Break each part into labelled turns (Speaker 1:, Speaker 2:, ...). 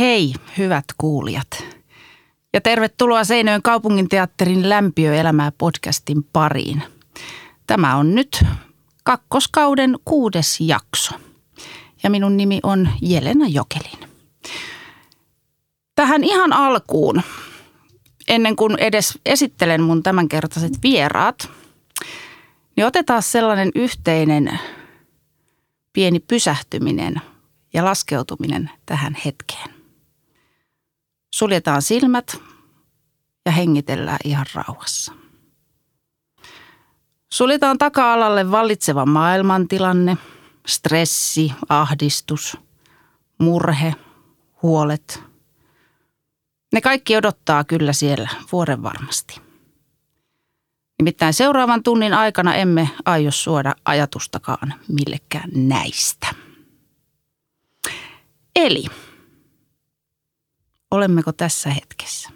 Speaker 1: Hei, hyvät kuulijat. Ja tervetuloa Seinöön kaupunginteatterin Lämpiöelämää podcastin pariin. Tämä on nyt kakkoskauden kuudes jakso. Ja minun nimi on Jelena Jokelin. Tähän ihan alkuun, ennen kuin edes esittelen mun tämänkertaiset vieraat, niin otetaan sellainen yhteinen pieni pysähtyminen ja laskeutuminen tähän hetkeen. Suljetaan silmät ja hengitellään ihan rauhassa. Suljetaan taka-alalle vallitseva maailmantilanne, stressi, ahdistus, murhe, huolet. Ne kaikki odottaa kyllä siellä vuoren varmasti. Nimittäin seuraavan tunnin aikana emme aio suoda ajatustakaan millekään näistä. Eli olemmeko tässä hetkessä?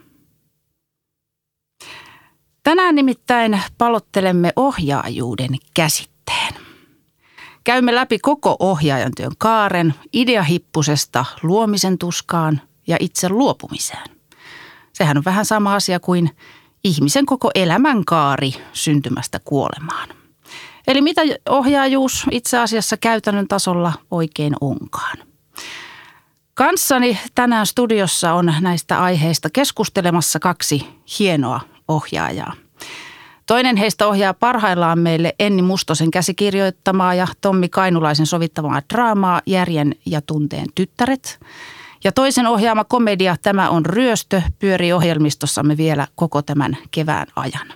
Speaker 1: Tänään nimittäin palottelemme ohjaajuuden käsitteen. Käymme läpi koko ohjaajan työn kaaren ideahippusesta luomisen tuskaan ja itse luopumiseen. Sehän on vähän sama asia kuin ihmisen koko elämänkaari syntymästä kuolemaan. Eli mitä ohjaajuus itse asiassa käytännön tasolla oikein onkaan – Kanssani tänään studiossa on näistä aiheista keskustelemassa kaksi hienoa ohjaajaa. Toinen heistä ohjaa parhaillaan meille Enni Mustosen käsikirjoittamaa ja Tommi Kainulaisen sovittamaa draamaa Järjen ja tunteen tyttäret. Ja toisen ohjaama komedia Tämä on ryöstö pyörii ohjelmistossamme vielä koko tämän kevään ajan.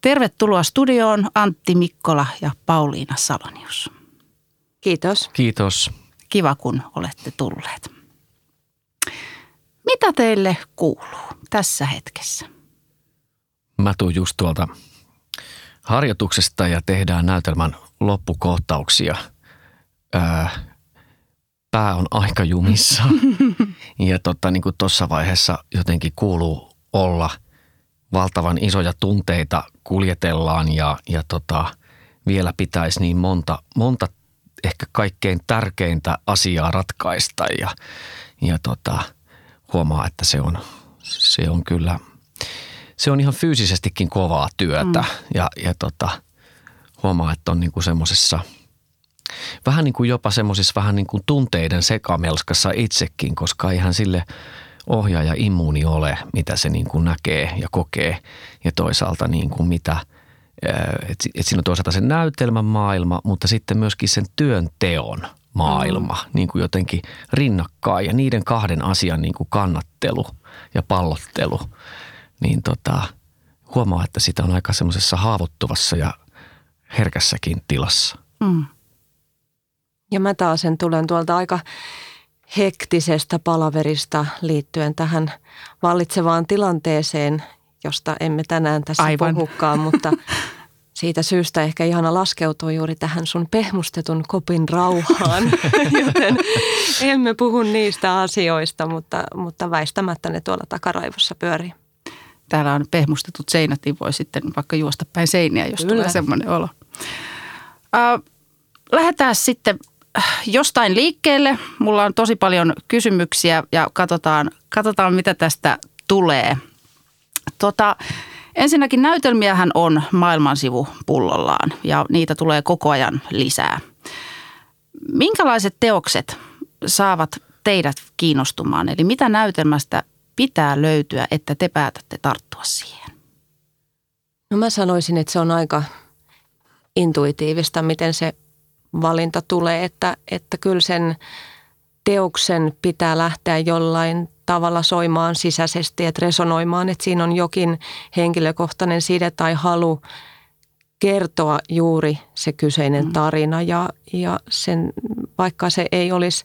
Speaker 1: Tervetuloa studioon Antti Mikkola ja Pauliina Salonius.
Speaker 2: Kiitos.
Speaker 3: Kiitos.
Speaker 1: Kiva, kun olette tulleet. Mitä teille kuuluu tässä hetkessä?
Speaker 3: Mä tuun just tuolta harjoituksesta ja tehdään näytelmän loppukohtauksia. Ää, pää on aika jumissa ja tota, niin tuossa vaiheessa jotenkin kuuluu olla valtavan isoja tunteita kuljetellaan ja, ja tota, vielä pitäisi niin monta, monta ehkä kaikkein tärkeintä asiaa ratkaista ja, ja tota, huomaa, että se on, se on kyllä, se on ihan fyysisestikin kovaa työtä mm. ja, ja tota, huomaa, että on niinku semmoisessa vähän niin kuin jopa semmoisissa vähän niin kuin tunteiden sekamelskassa itsekin, koska ihan sille ohjaaja immuuni ole, mitä se niin kuin näkee ja kokee ja toisaalta niin kuin mitä – että et siinä on toisaalta se näytelmän maailma, mutta sitten myöskin sen työnteon maailma mm. niin kuin jotenkin rinnakkain ja niiden kahden asian niin kuin kannattelu ja pallottelu, niin tota, huomaa, että sitä on aika semmoisessa haavoittuvassa ja herkässäkin tilassa. Mm.
Speaker 2: Ja mä taas sen tulen tuolta aika hektisestä palaverista liittyen tähän vallitsevaan tilanteeseen, josta emme tänään tässä Aivan. puhukaan, mutta siitä syystä ehkä ihana laskeutuu juuri tähän sun pehmustetun kopin rauhaan, joten emme puhu niistä asioista, mutta, mutta väistämättä ne tuolla takaraivossa pyörii.
Speaker 1: Täällä on pehmustetut seinät, niin voi sitten vaikka juosta päin seiniä, jos Kyllä. tulee semmoinen olo. Äh, lähdetään sitten jostain liikkeelle. Mulla on tosi paljon kysymyksiä ja katsotaan, katsotaan mitä tästä tulee – Tota, ensinnäkin näytelmiähän on maailmansivu pullollaan ja niitä tulee koko ajan lisää. Minkälaiset teokset saavat teidät kiinnostumaan? Eli mitä näytelmästä pitää löytyä, että te päätätte tarttua siihen?
Speaker 2: No mä sanoisin, että se on aika intuitiivista, miten se valinta tulee, että, että kyllä sen teoksen pitää lähteä jollain tavalla soimaan sisäisesti, että resonoimaan, että siinä on jokin henkilökohtainen side tai halu kertoa juuri se kyseinen mm. tarina ja, ja sen, vaikka se ei olisi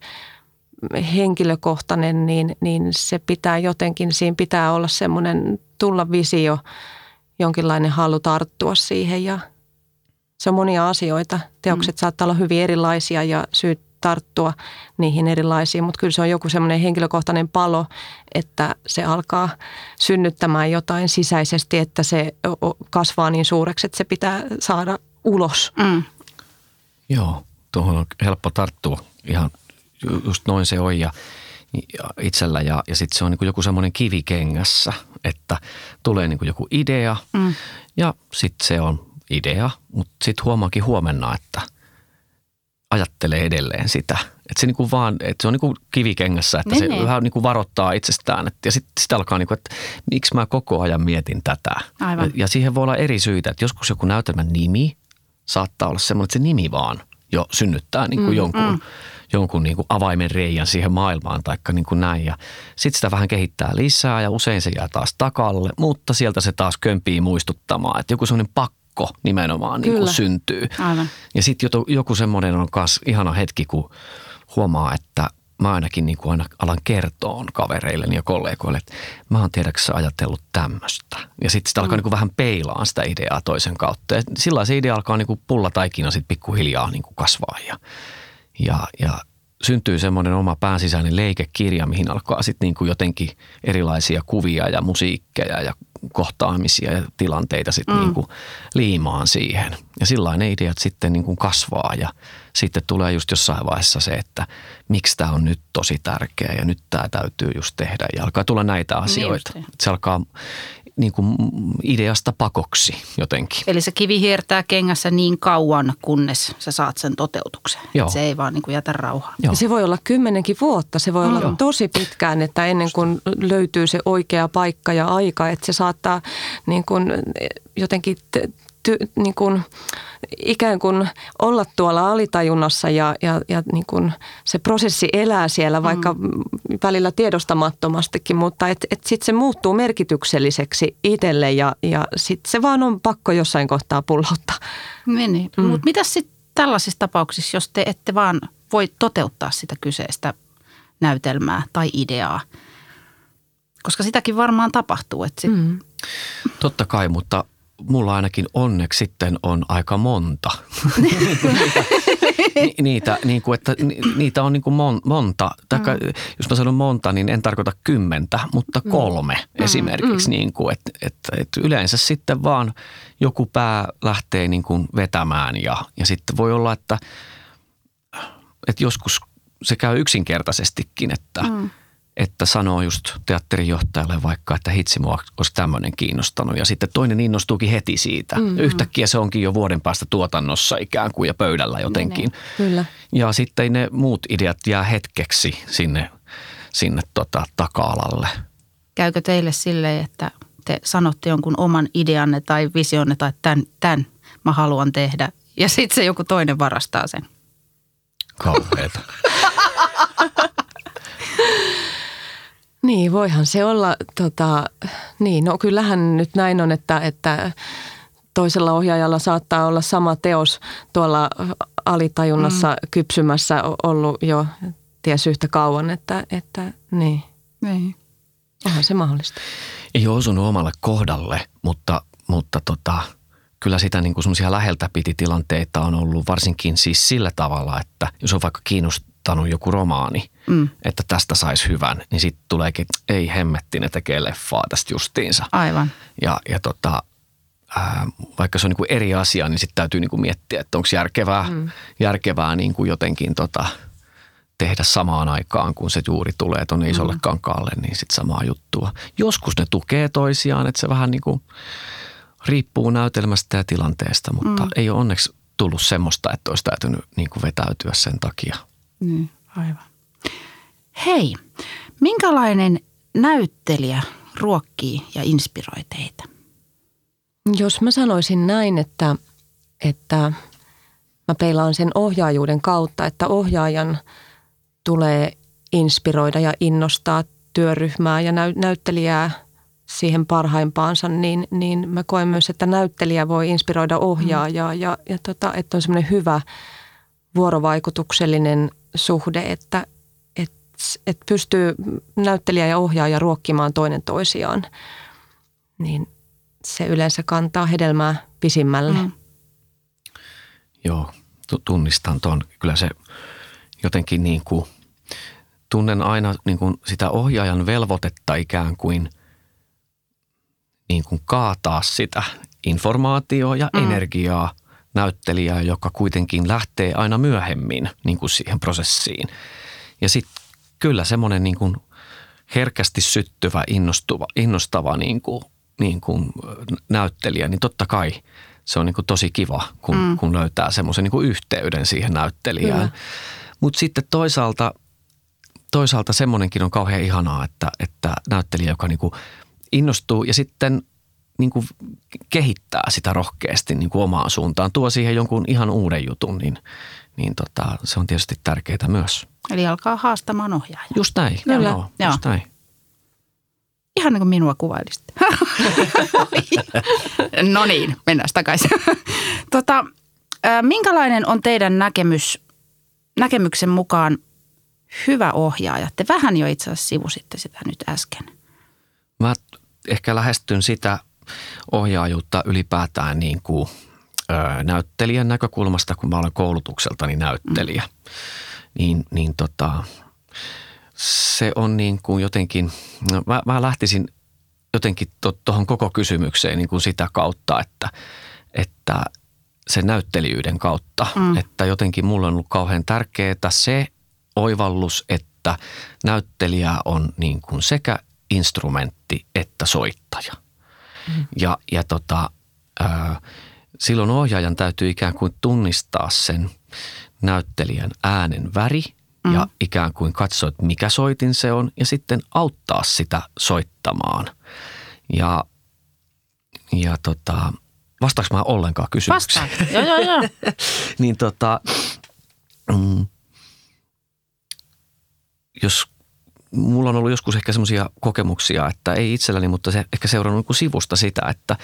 Speaker 2: henkilökohtainen, niin, niin se pitää jotenkin, siinä pitää olla semmoinen tulla visio, jonkinlainen halu tarttua siihen ja se on monia asioita. Teokset mm. saattaa olla hyvin erilaisia ja syyt tarttua niihin erilaisiin, mutta kyllä se on joku semmoinen henkilökohtainen palo, että se alkaa synnyttämään jotain sisäisesti, että se kasvaa niin suureksi, että se pitää saada ulos. Mm.
Speaker 3: Joo, tuohon on helppo tarttua. Ihan just noin se on ja, ja itsellä ja, ja sitten se on niin kuin joku semmoinen kivi kengässä, että tulee niin kuin joku idea mm. ja sitten se on idea, mutta sitten huomaakin huomenna, että ajattelee edelleen sitä. Että se, niin kuin vaan, että se on niin kuin kivikengässä, että ne, se ne. vähän niin kuin varoittaa itsestään. Että, ja sitten sit alkaa, niin kuin, että miksi mä koko ajan mietin tätä. Aivan. Ja, ja siihen voi olla eri syitä, että joskus joku näytelmän nimi saattaa olla semmoinen, että se nimi vaan jo synnyttää niin kuin mm, jonkun, mm. jonkun niin kuin avaimen reijän siihen maailmaan tai niin kuin näin. Ja sitten sitä vähän kehittää lisää ja usein se jää taas takalle, mutta sieltä se taas kömpii muistuttamaan, että joku semmoinen pakko pakko nimenomaan niin kuin syntyy. Aivan. Ja sitten joku semmoinen on myös ihana hetki, kun huomaa, että mä ainakin niin kuin aina alan kertoa kavereilleni ja kollegoille, että mä oon tiedäksä ajatellut tämmöistä. Ja sitten sitä alkaa mm. niin kuin vähän peilaan sitä ideaa toisen kautta. Ja sillä se idea alkaa niin kuin pulla taikina sitten pikkuhiljaa niin kuin kasvaa. Ja, ja, ja syntyy semmoinen oma päänsisäinen leikekirja, mihin alkaa sitten niin kuin jotenkin erilaisia kuvia ja musiikkeja ja kohtaamisia ja tilanteita sitten mm. niin kuin liimaan siihen. Ja sillä ne ideat sitten niin kuin kasvaa ja sitten tulee just jossain vaiheessa se, että miksi tämä on nyt tosi tärkeä ja nyt tämä täytyy just tehdä. Ja alkaa tulla näitä niin asioita. Niin se alkaa niin kuin ideasta pakoksi jotenkin.
Speaker 1: Eli se kivi hiertää kengässä niin kauan, kunnes sä saat sen toteutuksen. Joo. Se ei vaan niin kuin jätä rauhaa.
Speaker 2: Joo. se voi olla kymmenenkin vuotta, se voi mm. olla tosi pitkään, että ennen kuin löytyy se oikea paikka ja aika, että se saattaa niin kuin jotenkin ty, niin kuin, ikään kuin olla tuolla alitajunnassa ja, ja, ja niin kuin se prosessi elää siellä vaikka mm. välillä tiedostamattomastikin, mutta et, et sitten se muuttuu merkitykselliseksi itselle ja, ja sitten se vaan on pakko jossain kohtaa pullauttaa.
Speaker 1: Meni. Mm. Mutta mitä sitten tällaisissa tapauksissa, jos te ette vaan voi toteuttaa sitä kyseistä näytelmää tai ideaa? Koska sitäkin varmaan tapahtuu. Että sit... mm.
Speaker 3: Totta kai, mutta mulla ainakin onneksi sitten on aika monta. niitä, niin kuin, että, niitä on niin kuin mon, monta. Taikka, mm. Jos mä sanon monta, niin en tarkoita kymmentä, mutta mm. kolme mm. esimerkiksi. Mm. Niin kuin, että, että, että yleensä sitten vaan joku pää lähtee niin kuin vetämään ja, ja sitten voi olla, että, että joskus se käy yksinkertaisestikin, että mm – että sanoo just teatterijohtajalle vaikka, että hitsi mua olisi tämmöinen kiinnostanut. Ja sitten toinen innostuukin heti siitä. Mm-hmm. Yhtäkkiä se onkin jo vuoden päästä tuotannossa ikään kuin ja pöydällä jotenkin.
Speaker 2: Kyllä.
Speaker 3: Ja sitten ne muut ideat jää hetkeksi sinne, sinne tota, taka-alalle.
Speaker 1: Käykö teille silleen, että te sanotte jonkun oman ideanne tai visionne tai tämän, tämän mä haluan tehdä ja sitten se joku toinen varastaa sen?
Speaker 3: Kauheeta.
Speaker 2: Niin, voihan se olla, tota, niin, no kyllähän nyt näin on, että, että toisella ohjaajalla saattaa olla sama teos tuolla alitajunnassa mm. kypsymässä ollut jo ties yhtä kauan, että, että niin. Niin. Onhan se mahdollista.
Speaker 3: Ei ole osunut omalle kohdalle, mutta, mutta tota, kyllä sitä niin kuin läheltä piti tilanteita on ollut varsinkin siis sillä tavalla, että jos on vaikka kiinnostunut kirjoittanut joku romaani, mm. että tästä saisi hyvän, niin sitten tuleekin, ei hemmetti, ne tekee leffaa tästä justiinsa.
Speaker 1: Aivan.
Speaker 3: Ja, ja tota, ää, vaikka se on niinku eri asia, niin sitten täytyy niinku miettiä, että onko järkevää, mm. järkevää niinku jotenkin tota, tehdä samaan aikaan, kun se juuri tulee tuonne isolle mm. kankaalle, niin sitten samaa juttua. Joskus ne tukee toisiaan, että se vähän niinku riippuu näytelmästä ja tilanteesta, mutta mm. ei ole onneksi tullut semmoista, että olisi täytynyt niinku vetäytyä sen takia –
Speaker 1: niin, aivan. Hei, minkälainen näyttelijä ruokkii ja inspiroi teitä?
Speaker 2: Jos mä sanoisin näin, että, että mä peilaan sen ohjaajuuden kautta, että ohjaajan tulee inspiroida ja innostaa työryhmää ja näy, näyttelijää siihen parhaimpaansa, niin, niin mä koen myös, että näyttelijä voi inspiroida ohjaajaa ja, ja tota, että on semmoinen hyvä vuorovaikutuksellinen suhde, että et, et pystyy näyttelijä ja ohjaaja ruokkimaan toinen toisiaan, niin se yleensä kantaa hedelmää pisimmälle. Mm.
Speaker 3: Joo, tunnistan tuon. Kyllä se jotenkin niin kuin, tunnen aina niin kuin sitä ohjaajan velvoitetta ikään kuin, niin kuin kaataa sitä informaatiota ja mm. energiaa – näyttelijää, joka kuitenkin lähtee aina myöhemmin niin kuin siihen prosessiin. Ja sitten kyllä semmoinen niin kuin herkästi syttyvä, innostuva, innostava niin kuin, niin kuin näyttelijä, niin totta kai se on niin kuin tosi kiva, kun, mm. kun löytää semmoisen niin kuin yhteyden siihen näyttelijään. Mutta sitten toisaalta, toisaalta semmoinenkin on kauhean ihanaa, että, että näyttelijä, joka niin kuin innostuu ja sitten niin kuin kehittää sitä rohkeasti niin kuin omaan suuntaan, tuo siihen jonkun ihan uuden jutun, niin, niin tota, se on tietysti tärkeää myös.
Speaker 1: Eli alkaa haastamaan ohjaaja.
Speaker 3: Just näin.
Speaker 1: Kyllä.
Speaker 3: Joo,
Speaker 1: Joo.
Speaker 3: just näin.
Speaker 1: Ihan niin kuin minua kuvailisit. no niin, mennään takaisin. tota, minkälainen on teidän näkemys, näkemyksen mukaan hyvä ohjaaja? Te vähän jo itse asiassa sivusitte sitä nyt äsken.
Speaker 3: Mä ehkä lähestyn sitä ohjaajuutta ylipäätään niin kuin, ö, näyttelijän näkökulmasta, kun mä olen koulutukseltani näyttelijä. Mm. Niin, niin tota, se on niin kuin jotenkin, no mä, mä lähtisin jotenkin tuohon koko kysymykseen niin kuin sitä kautta, että, että sen näyttelijyyden kautta. Mm. Että jotenkin mulle on ollut kauhean tärkeää se oivallus, että näyttelijä on niin kuin sekä instrumentti että soittaja. Mm. Ja, ja tota, ää, silloin ohjaajan täytyy ikään kuin tunnistaa sen näyttelijän äänen väri mm. ja ikään kuin katsoa, että mikä soitin se on ja sitten auttaa sitä soittamaan. Ja, ja tota, vastaanko mä ollenkaan kysymykseen?
Speaker 1: Vastaan. joo, joo, joo.
Speaker 3: niin tota, mm, jos mulla on ollut joskus ehkä semmoisia kokemuksia, että ei itselläni, mutta se ehkä seurannut niin sivusta sitä, että,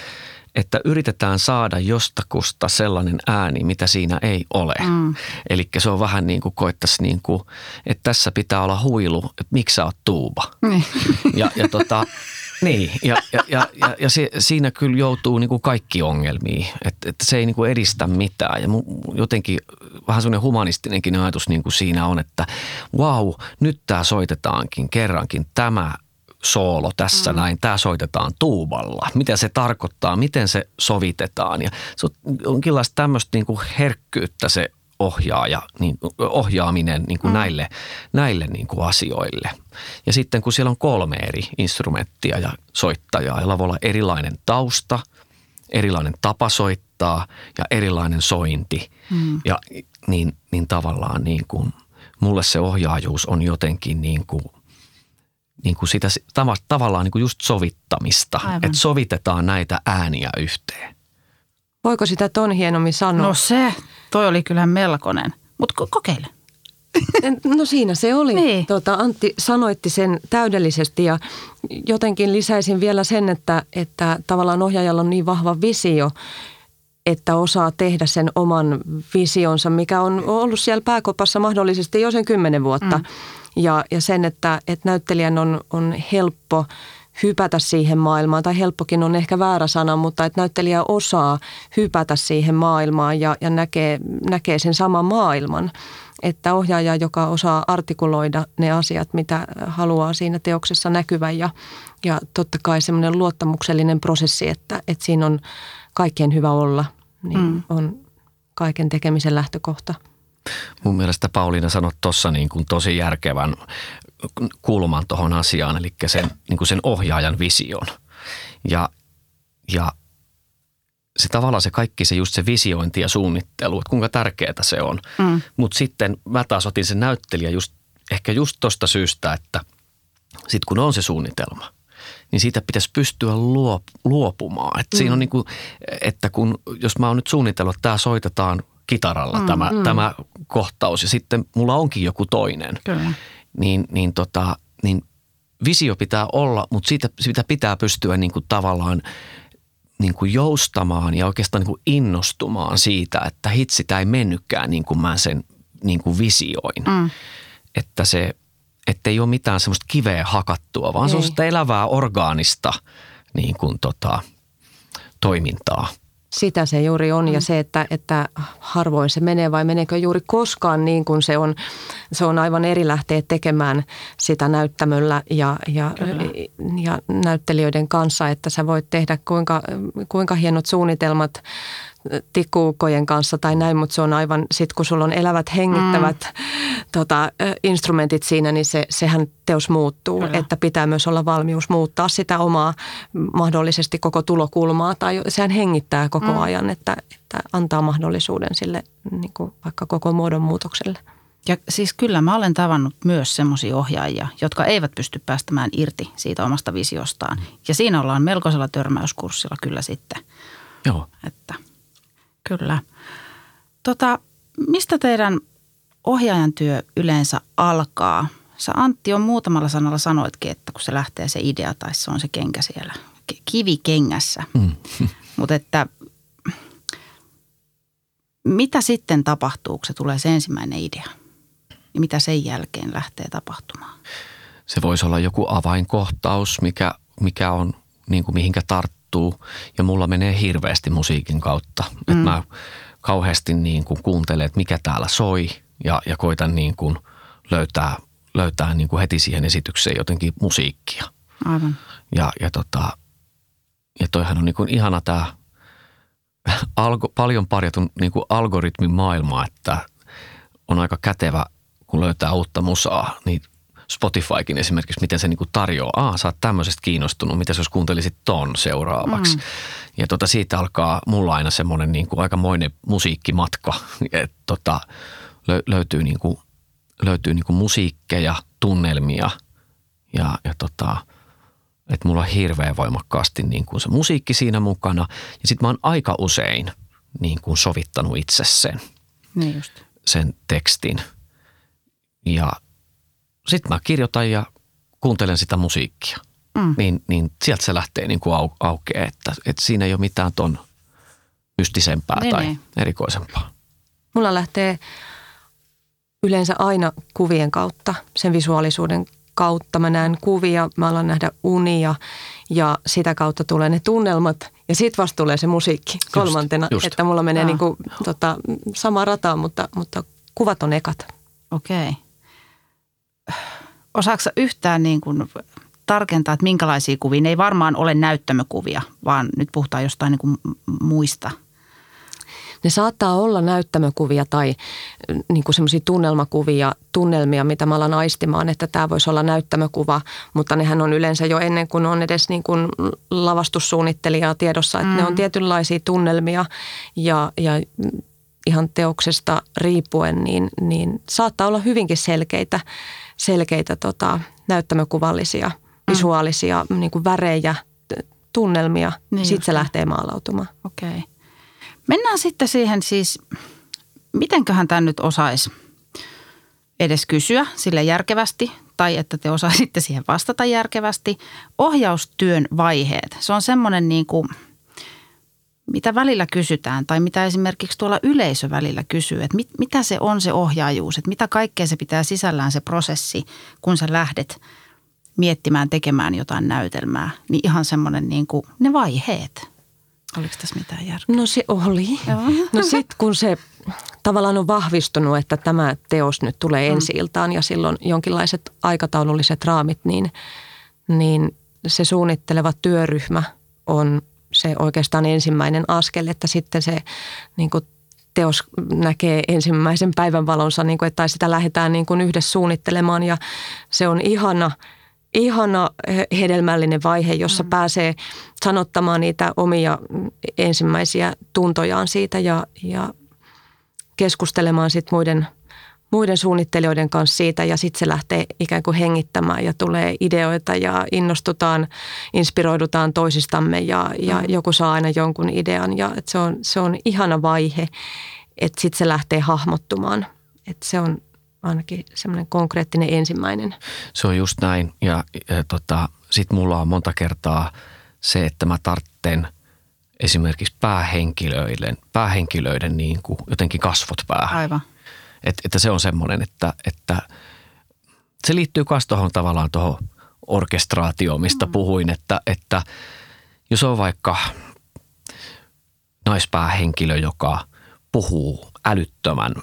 Speaker 3: että yritetään saada jostakusta sellainen ääni, mitä siinä ei ole. Mm. Eli se on vähän niin kuin koettaisiin, niin kuin, että tässä pitää olla huilu, että miksi sä oot tuuba.
Speaker 1: Niin.
Speaker 3: Ja, ja tota, niin, ja, ja, ja, ja, ja se, siinä kyllä joutuu niin kuin kaikki ongelmiin, että, että se ei niin kuin edistä mitään. Ja mu- jotenkin vähän semmoinen humanistinenkin ajatus niin kuin siinä on, että wow, nyt tämä soitetaankin kerrankin tämä soolo tässä mm. näin, tämä soitetaan tuuballa. Mitä se tarkoittaa, miten se sovitetaan ja se on jonkinlaista tämmöistä niin kuin herkkyyttä se ohjaaja, niin, ohjaaminen niin kuin mm. näille, näille niin kuin asioille. Ja sitten kun siellä on kolme eri instrumenttia ja soittajaa, jolla voi olla erilainen tausta, erilainen tapa soittaa ja erilainen sointi. Mm. Ja niin, niin tavallaan niin kuin, mulle se ohjaajuus on jotenkin niin kuin, niin kuin sitä tavallaan niin kuin just sovittamista. Että sovitetaan näitä ääniä yhteen.
Speaker 2: Voiko sitä ton hienommin sanoa?
Speaker 1: No se, toi oli kyllä melkoinen. Mutta kokeile.
Speaker 2: No siinä se oli. Niin. Tota, Antti sanoitti sen täydellisesti ja jotenkin lisäisin vielä sen, että, että tavallaan ohjaajalla on niin vahva visio, että osaa tehdä sen oman visionsa, mikä on ollut siellä pääkopassa mahdollisesti jo sen kymmenen vuotta. Mm. Ja, ja sen, että, että näyttelijän on, on helppo – hypätä siihen maailmaan, tai helppokin on ehkä väärä sana, mutta että näyttelijä osaa hypätä siihen maailmaan ja, ja näkee, näkee sen saman maailman. Että ohjaaja, joka osaa artikuloida ne asiat, mitä haluaa siinä teoksessa näkyvän ja, ja totta kai semmoinen luottamuksellinen prosessi, että, että siinä on kaikkien hyvä olla, niin mm. on kaiken tekemisen lähtökohta.
Speaker 3: Mun mielestä Pauliina sanoi tuossa niin kuin tosi järkevän kulman tuohon asiaan, eli sen, niin kuin sen ohjaajan vision. Ja, ja se tavallaan se kaikki se just se visiointi ja suunnittelu, että kuinka tärkeää se on. Mm. Mutta sitten mä taas otin sen näyttelijä just, ehkä just tuosta syystä, että sitten kun on se suunnitelma, niin siitä pitäisi pystyä luop, luopumaan. Et mm. Siinä on niin kuin, että kun, jos mä oon nyt suunnitellut, että tämä soitetaan kitaralla mm, tämä, mm. tämä kohtaus ja sitten mulla onkin joku toinen. Kyllä niin, niin, tota, niin visio pitää olla, mutta siitä, siitä pitää pystyä niin kuin tavallaan niin kuin joustamaan ja oikeastaan niin kuin innostumaan siitä, että hitsi, tämä ei mennytkään niin kuin mä sen niin kuin visioin. Mm. Että se, ei ole mitään semmoista kiveä hakattua, vaan ei. se on sitä elävää orgaanista niin kuin tota, toimintaa.
Speaker 2: Sitä se juuri on mm. ja se, että, että harvoin se menee vai meneekö juuri koskaan niin kuin se on. Se on aivan eri lähteä tekemään sitä näyttämöllä ja, ja, ja näyttelijöiden kanssa, että sä voit tehdä kuinka, kuinka hienot suunnitelmat tikkuukojen kanssa tai näin, mutta se on aivan, sit kun sulla on elävät hengittävät mm. tota, instrumentit siinä, niin se, sehän teos muuttuu, Kyllä. että pitää myös olla valmius muuttaa sitä omaa mahdollisesti koko tulokulmaa tai sehän hengittää koko mm. ajan, että, että antaa mahdollisuuden sille niin kuin vaikka koko muodon muutokselle.
Speaker 1: Ja siis kyllä mä olen tavannut myös semmoisia ohjaajia, jotka eivät pysty päästämään irti siitä omasta visiostaan. Ja siinä ollaan melkoisella törmäyskurssilla kyllä sitten.
Speaker 3: Joo.
Speaker 1: Että, kyllä. Tota, mistä teidän ohjaajan työ yleensä alkaa? Sä Antti on muutamalla sanalla sanoitkin, että kun se lähtee se idea tai se on se kenkä siellä, kivi kengässä. Mm. Mutta että mitä sitten tapahtuu, kun se tulee se ensimmäinen idea? niin mitä sen jälkeen lähtee tapahtumaan?
Speaker 3: Se voisi olla joku avainkohtaus, mikä, mikä on niin kuin mihinkä tarttuu. Ja mulla menee hirveästi musiikin kautta. Mm. Että mä kauheasti niin kuin kuuntelen, että mikä täällä soi ja, ja koitan niin kuin löytää, löytää niin kuin heti siihen esitykseen jotenkin musiikkia.
Speaker 1: Aivan.
Speaker 3: Ja, ja, tota, ja toihan on niin kuin ihana tämä algo, paljon parjatun niin kuin algoritmin maailma, että on aika kätevä kun löytää uutta musaa, niin Spotifykin esimerkiksi, miten se niin kuin tarjoaa. Aa, sä oot tämmöisestä kiinnostunut, mitä jos kuuntelisit ton seuraavaksi. Mm. Ja tota, siitä alkaa mulla aina semmoinen niin kuin aikamoinen musiikkimatka, että tota, löytyy, niin kuin, löytyy niin kuin musiikkeja, tunnelmia ja, ja tota, että mulla on hirveän voimakkaasti niin kuin se musiikki siinä mukana. Ja sitten mä oon aika usein niin kuin sovittanut itse sen,
Speaker 1: niin just.
Speaker 3: sen tekstin – ja sitten mä kirjoitan ja kuuntelen sitä musiikkia. Mm. Niin, niin sieltä se lähtee niin kuin au, aukeaa, että, että siinä ei ole mitään ton mystisempää niin, tai niin. erikoisempaa.
Speaker 2: Mulla lähtee yleensä aina kuvien kautta, sen visuaalisuuden kautta. Mä näen kuvia, mä alan nähdä unia ja sitä kautta tulee ne tunnelmat ja sitten vasta tulee se musiikki just, kolmantena. Just. Että mulla menee niin kuin, tota, sama rata, mutta, mutta kuvat on ekat.
Speaker 1: Okei. Okay osaako yhtään niin kuin tarkentaa, että minkälaisia kuvia? Ne ei varmaan ole näyttämökuvia, vaan nyt puhutaan jostain niin kuin muista.
Speaker 2: Ne saattaa olla näyttämökuvia tai niin kuin semmoisia tunnelmakuvia, tunnelmia, mitä mä alan aistimaan, että tämä voisi olla näyttämökuva, mutta nehän on yleensä jo ennen kuin on edes niin kuin lavastussuunnittelijaa tiedossa, että mm. ne on mm. tietynlaisia tunnelmia ja, ja ihan teoksesta riippuen, niin, niin saattaa olla hyvinkin selkeitä selkeitä tota, näyttämökuvallisia, mm. visuaalisia niin kuin värejä, tunnelmia. Niin sitten se lähtee maalautumaan.
Speaker 1: Okei. Okay. Mennään sitten siihen siis, mitenköhän tämä nyt osaisi edes kysyä sille järkevästi tai että te osaisitte siihen vastata järkevästi. Ohjaustyön vaiheet. Se on semmoinen niin kuin – mitä välillä kysytään tai mitä esimerkiksi tuolla yleisö välillä kysyy, että mit, mitä se on se ohjaajuus, että mitä kaikkea se pitää sisällään se prosessi, kun sä lähdet miettimään, tekemään jotain näytelmää, niin ihan semmoinen niin kuin ne vaiheet. Oliko tässä mitään järkeä?
Speaker 2: No se oli. Joo. No sitten kun se tavallaan on vahvistunut, että tämä teos nyt tulee mm. ensi iltaan ja silloin jonkinlaiset aikataululliset raamit, niin, niin se suunnitteleva työryhmä on se oikeastaan ensimmäinen askel, että sitten se niin kuin teos näkee ensimmäisen päivän valonsa, niin kuin, että, tai sitä lähdetään niin kuin yhdessä suunnittelemaan ja se on ihana, ihana hedelmällinen vaihe, jossa mm. pääsee sanottamaan niitä omia ensimmäisiä tuntojaan siitä ja, ja keskustelemaan sitten muiden – muiden suunnittelijoiden kanssa siitä ja sitten se lähtee ikään kuin hengittämään ja tulee ideoita ja innostutaan, inspiroidutaan toisistamme ja, ja mm. joku saa aina jonkun idean ja et se, on, se on ihana vaihe, että sitten se lähtee hahmottumaan. Että se on ainakin semmoinen konkreettinen ensimmäinen.
Speaker 3: Se on just näin ja, ja tota, sitten mulla on monta kertaa se, että mä tartten esimerkiksi päähenkilöiden, päähenkilöiden niin kuin jotenkin kasvot päähän.
Speaker 1: Aivan
Speaker 3: että, että se on semmoinen, että, että se liittyy myös tuohon tavallaan tuohon orkestraatioon, mistä mm. puhuin, että, että jos on vaikka naispäähenkilö, joka puhuu älyttömän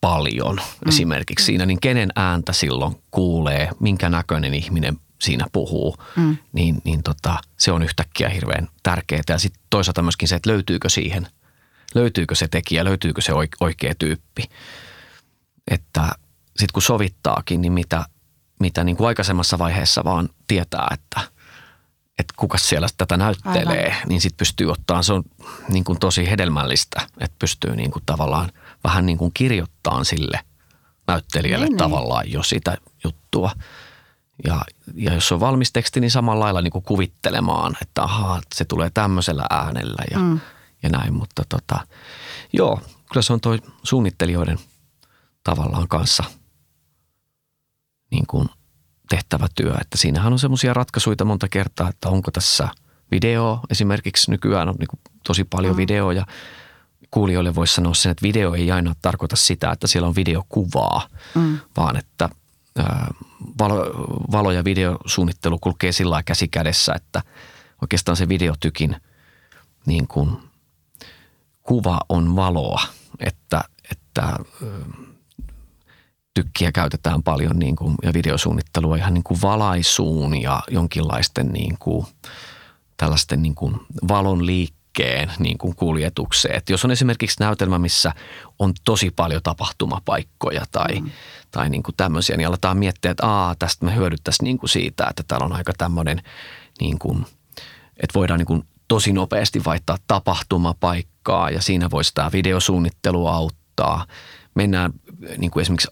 Speaker 3: paljon mm. esimerkiksi siinä, niin kenen ääntä silloin kuulee, minkä näköinen ihminen siinä puhuu, mm. niin, niin tota, se on yhtäkkiä hirveän tärkeää. Ja sitten toisaalta myöskin se, että löytyykö siihen – löytyykö se tekijä, löytyykö se oikea tyyppi. Että sitten kun sovittaakin, niin mitä, mitä niin kuin aikaisemmassa vaiheessa vaan tietää, että, että kuka siellä tätä näyttelee, Aivan. niin sitten pystyy ottaa, se on niin kuin tosi hedelmällistä, että pystyy niin kuin tavallaan vähän niin kuin kirjoittamaan sille näyttelijälle niin, niin. tavallaan jo sitä juttua. Ja, ja jos on valmis teksti, niin samalla lailla niin kuin kuvittelemaan, että ahaa, se tulee tämmöisellä äänellä ja, mm. ja näin. Mutta tota, joo, kyllä se on toi suunnittelijoiden tavallaan kanssa niin kuin tehtävä työ. Että siinähän on semmoisia ratkaisuja monta kertaa, että onko tässä video esimerkiksi nykyään on niin kuin tosi paljon mm. videoja. Kuulijoille voisi sanoa sen, että video ei aina tarkoita sitä, että siellä on videokuvaa, mm. vaan että – valo, valo- ja videosuunnittelu kulkee sillä käsi kädessä, että oikeastaan se videotykin niin kuin, kuva on valoa, että, että tykkiä käytetään paljon niin kuin, ja videosuunnittelua ihan niin kuin valaisuun ja jonkinlaisten niin kuin, tällaisten niin kuin valon liikkeen niin kuin kuljetukseen. Et jos on esimerkiksi näytelmä, missä on tosi paljon tapahtumapaikkoja tai, mm. tai niin kuin tämmöisiä, niin aletaan miettiä, että Aa, tästä me hyödyttäisiin niin kuin siitä, että täällä on aika tämmöinen, niin kuin, että voidaan niin kuin tosi nopeasti vaihtaa tapahtumapaikkaa ja siinä voisi tämä videosuunnittelu auttaa. Mennään niin kuin esimerkiksi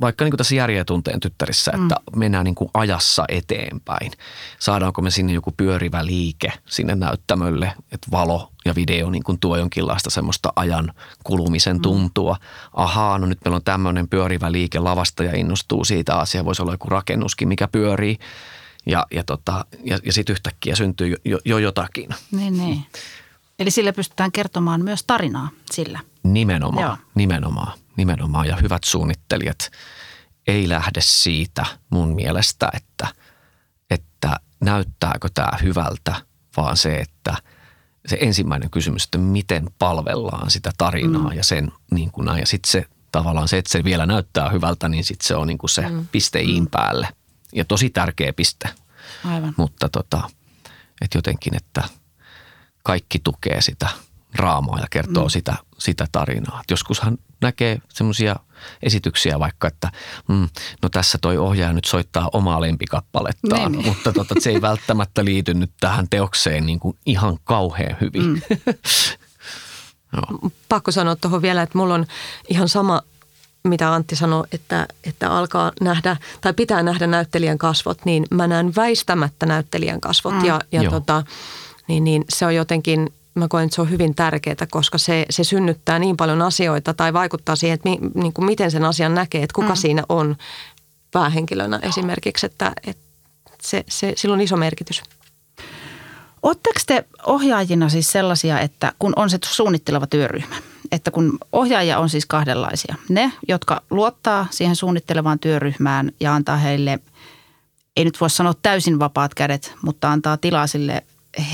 Speaker 3: vaikka niin kuin tässä järjetunteen tyttärissä, mm. että mennään niin kuin ajassa eteenpäin. Saadaanko me sinne joku pyörivä liike sinne näyttämölle, että valo ja video niin kuin tuo jonkinlaista semmoista ajan kulumisen mm. tuntua. Ahaa, no nyt meillä on tämmöinen pyörivä liike lavasta ja innostuu siitä asia. Voisi olla joku rakennuskin, mikä pyörii. Ja, ja, tota, ja, ja sitten yhtäkkiä syntyy jo, jo, jo jotakin.
Speaker 1: Niin, niin. Eli sillä pystytään kertomaan myös tarinaa sillä.
Speaker 3: Nimenomaan, Joo. nimenomaan nimenomaan ja hyvät suunnittelijat ei lähde siitä mun mielestä, että, että näyttääkö tämä hyvältä, vaan se, että se ensimmäinen kysymys, että miten palvellaan sitä tarinaa mm. ja sen niin kuin näin. Ja sitten se tavallaan se, että se vielä näyttää hyvältä, niin sitten se on niin kuin se mm. piste iin mm. päälle. Ja tosi tärkeä piste.
Speaker 1: Aivan.
Speaker 3: Mutta tota, että jotenkin, että kaikki tukee sitä draamaa ja kertoo mm. sitä, sitä tarinaa. Et joskushan näkee semmoisia esityksiä vaikka, että mm, no tässä toi ohjaaja nyt soittaa omaa lempikappalettaan, niin, niin. mutta tota, se ei välttämättä liity nyt tähän teokseen niin kuin ihan kauhean hyvin. Mm.
Speaker 2: no. Pakko sanoa tuohon vielä, että mulla on ihan sama mitä Antti sanoi, että, että alkaa nähdä tai pitää nähdä näyttelijän kasvot, niin mä näen väistämättä näyttelijän kasvot mm. ja, ja tota, niin, niin se on jotenkin mä koen, että se on hyvin tärkeää, koska se, se synnyttää niin paljon asioita tai vaikuttaa siihen, että mi, niin kuin miten sen asian näkee, että kuka mm. siinä on päähenkilönä esimerkiksi, että, että se, se, sillä on iso merkitys.
Speaker 1: Oletteko te ohjaajina siis sellaisia, että kun on se suunnitteleva työryhmä, että kun ohjaajia on siis kahdenlaisia. Ne, jotka luottaa siihen suunnittelevaan työryhmään ja antaa heille, ei nyt voi sanoa täysin vapaat kädet, mutta antaa tilaa sille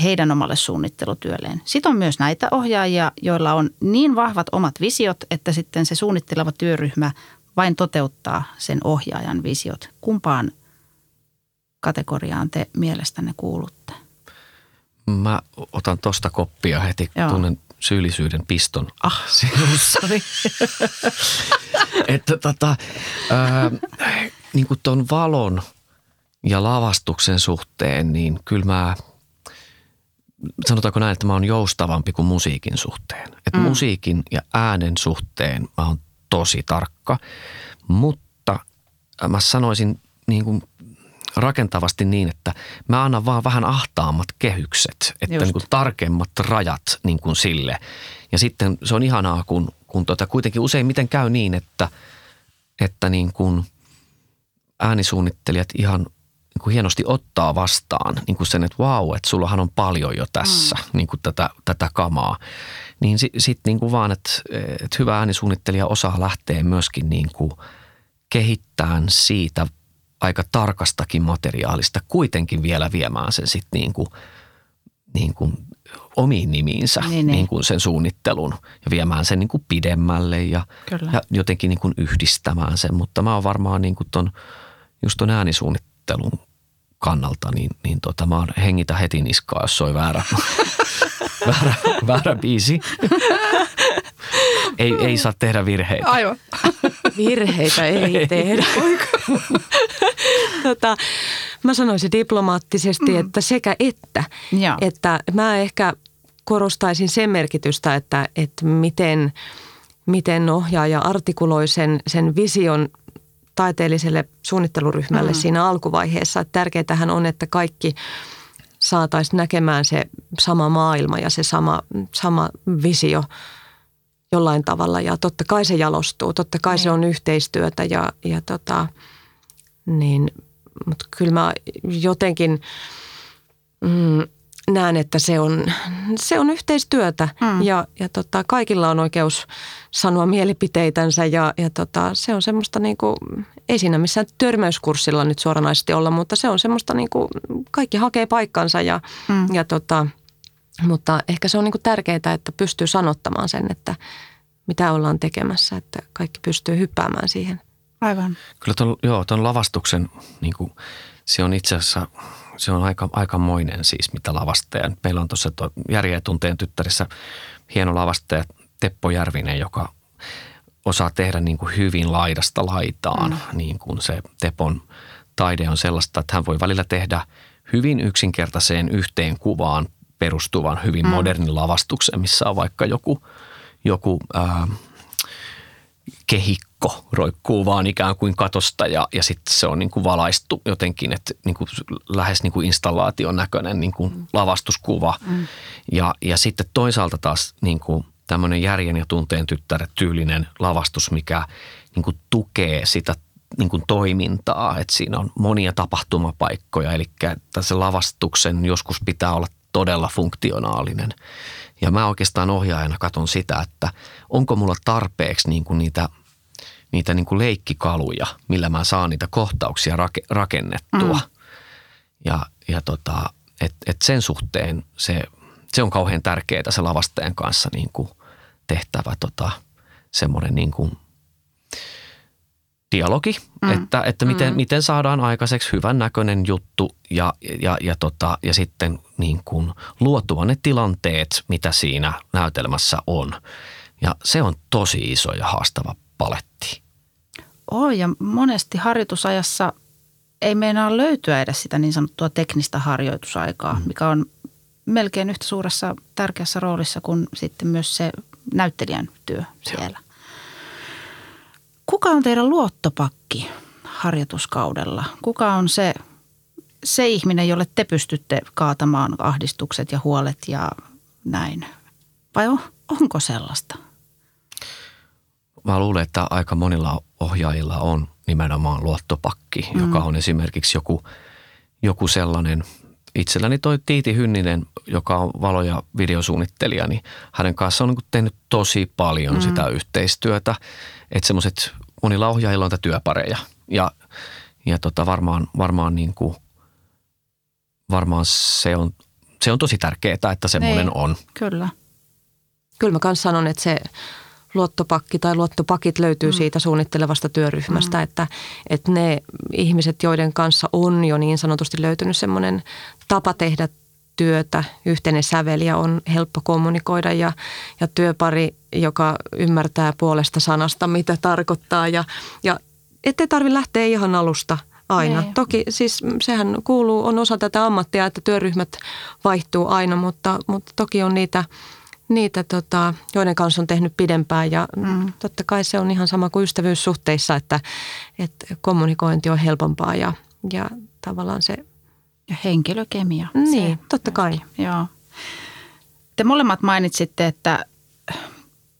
Speaker 1: heidän omalle suunnittelutyölleen. Sitten on myös näitä ohjaajia, joilla on niin vahvat omat visiot, että sitten se suunnitteleva työryhmä vain toteuttaa sen ohjaajan visiot. Kumpaan kategoriaan te mielestänne kuulutte?
Speaker 3: Mä otan tosta koppia heti, Joo. tunnen syyllisyyden piston
Speaker 1: ah, sinussani.
Speaker 3: että tota, ää, niin kuin ton valon ja lavastuksen suhteen, niin kyllä mä – sanotaanko näin, että mä oon joustavampi kuin musiikin suhteen. Että mm. musiikin ja äänen suhteen mä oon tosi tarkka, mutta mä sanoisin niin kuin rakentavasti niin, että mä annan vaan vähän ahtaammat kehykset, että niin kuin tarkemmat rajat niin kuin sille. Ja sitten se on ihanaa, kun, kun tota, kuitenkin useimmiten käy niin, että, että niin kuin äänisuunnittelijat ihan – niin kuin hienosti ottaa vastaan niin kuin sen, että vau, että sullahan on paljon jo tässä mm. niin kuin tätä, tätä kamaa. Niin sitten sit niin kuin vaan, että, että hyvä äänisuunnittelija osaa lähteä myöskin niin kuin kehittämään siitä aika tarkastakin materiaalista kuitenkin vielä viemään sen sitten niin kuin, niin kuin omiin nimiinsä niin, niin. Niin kuin sen suunnittelun ja viemään sen niin kuin pidemmälle ja, ja jotenkin niin kuin yhdistämään sen. Mutta mä oon varmaan niin kuin ton, just ton äänisuunnittelun suunnittelun kannalta, niin, niin tota, mä oon hengitä heti niskaa, jos soi väärä, väärä, väärä biisi. ei, ei saa tehdä virheitä.
Speaker 1: Aivan.
Speaker 2: Virheitä ei tehdä. tota, mä sanoisin diplomaattisesti, että sekä että.
Speaker 1: Joo.
Speaker 2: Että mä ehkä korostaisin sen merkitystä, että, että miten, miten ohjaaja artikuloi sen, sen vision taiteelliselle suunnitteluryhmälle mm. siinä alkuvaiheessa. Tärkeintähän on, että kaikki saataisiin näkemään se sama maailma ja se sama, sama visio jollain tavalla. Ja totta kai se jalostuu, totta kai niin. se on yhteistyötä ja, ja tota, niin, mutta kyllä mä jotenkin mm, näen, että se on, se on yhteistyötä mm. ja, ja tota, kaikilla on oikeus sanoa mielipiteitänsä ja, ja tota, se on semmoista niin kuin, ei siinä missään törmäyskurssilla nyt suoranaisesti olla, mutta se on semmoista niin kuin, kaikki hakee paikkansa ja, mm. ja tota, mutta ehkä se on niin kuin tärkeää, että pystyy sanottamaan sen, että mitä ollaan tekemässä, että kaikki pystyy hyppäämään siihen.
Speaker 1: Aivan.
Speaker 3: Kyllä ton, joo, ton lavastuksen, niin kuin, se on itse asiassa – se on aika, aikamoinen siis, mitä lavastaja. Meillä on tuossa Järjeä tunteen tyttärissä hieno lavastaja Teppo Järvinen, joka osaa tehdä niin kuin hyvin laidasta laitaan. Mm. Niin kuin se Tepon taide on sellaista, että hän voi välillä tehdä hyvin yksinkertaiseen yhteen kuvaan perustuvan hyvin mm. modernin lavastuksen, missä on vaikka joku, joku ää, kehikko roikkuu vaan ikään kuin katosta ja, ja sitten se on niin kuin valaistu jotenkin, että niin kuin lähes niin kuin installaation näköinen niin kuin mm. lavastuskuva. Mm. Ja, ja sitten toisaalta taas niin kuin tämmöinen järjen ja tunteen tyttäret tyylinen lavastus, mikä niin kuin tukee sitä niin kuin toimintaa, että siinä on monia tapahtumapaikkoja, eli tässä lavastuksen joskus pitää olla todella funktionaalinen. Ja mä oikeastaan ohjaajana katson sitä, että onko mulla tarpeeksi niin kuin niitä, niitä niin kuin leikkikaluja, millä mä saan niitä kohtauksia rake, rakennettua. Mm. Ja, ja tota, et, et sen suhteen se, se on kauhean tärkeää se lavastajan kanssa niin kuin tehtävä tota, semmoinen niin kuin dialogi, mm. että, että miten, mm. miten saadaan aikaiseksi hyvän näköinen juttu ja, ja, ja, tota, ja sitten niin kuin luotua ne tilanteet, mitä siinä näytelmässä on. Ja se on tosi iso ja haastava paletti.
Speaker 1: Oh, ja monesti harjoitusajassa ei meinaa löytyä edes sitä niin sanottua teknistä harjoitusaikaa, mm. mikä on melkein yhtä suuressa tärkeässä roolissa kuin sitten myös se näyttelijän työ siellä. Joo. Kuka on teidän luottopakki harjoituskaudella? Kuka on se, se ihminen, jolle te pystytte kaatamaan ahdistukset ja huolet ja näin? Vai on, onko sellaista?
Speaker 3: Mä luulen, että aika monilla ohjaajilla on nimenomaan luottopakki, mm. joka on esimerkiksi joku, joku sellainen – itselläni toi Tiiti Hynninen, joka on valo- ja videosuunnittelija, niin hänen kanssaan on niin tehnyt tosi paljon mm. sitä yhteistyötä. Että semmoiset, monilla ohjaajilla on työpareja ja, ja tota varmaan, varmaan, niin kuin, varmaan se, on, se on tosi tärkeää, että semmoinen niin, on.
Speaker 1: Kyllä.
Speaker 2: Kyllä mä kanssa sanon, että se luottopakki tai luottopakit löytyy mm. siitä suunnittelevasta työryhmästä, mm. että, että ne ihmiset, joiden kanssa on jo niin sanotusti löytynyt semmoinen tapa tehdä työtä, yhteinen sävel ja on helppo kommunikoida ja, ja työpari, joka ymmärtää puolesta sanasta, mitä tarkoittaa ja, ja ettei tarvitse lähteä ihan alusta aina. Ei. Niin. Toki siis sehän kuuluu, on osa tätä ammattia, että työryhmät vaihtuu aina, mutta, mutta toki on niitä – niitä, tota, joiden kanssa on tehnyt pidempään ja mm. totta kai se on ihan sama kuin ystävyyssuhteissa, että, että kommunikointi on helpompaa ja, ja tavallaan se...
Speaker 1: Ja henkilökemia.
Speaker 2: Niin, se, totta kai.
Speaker 1: Joo. Te molemmat mainitsitte, että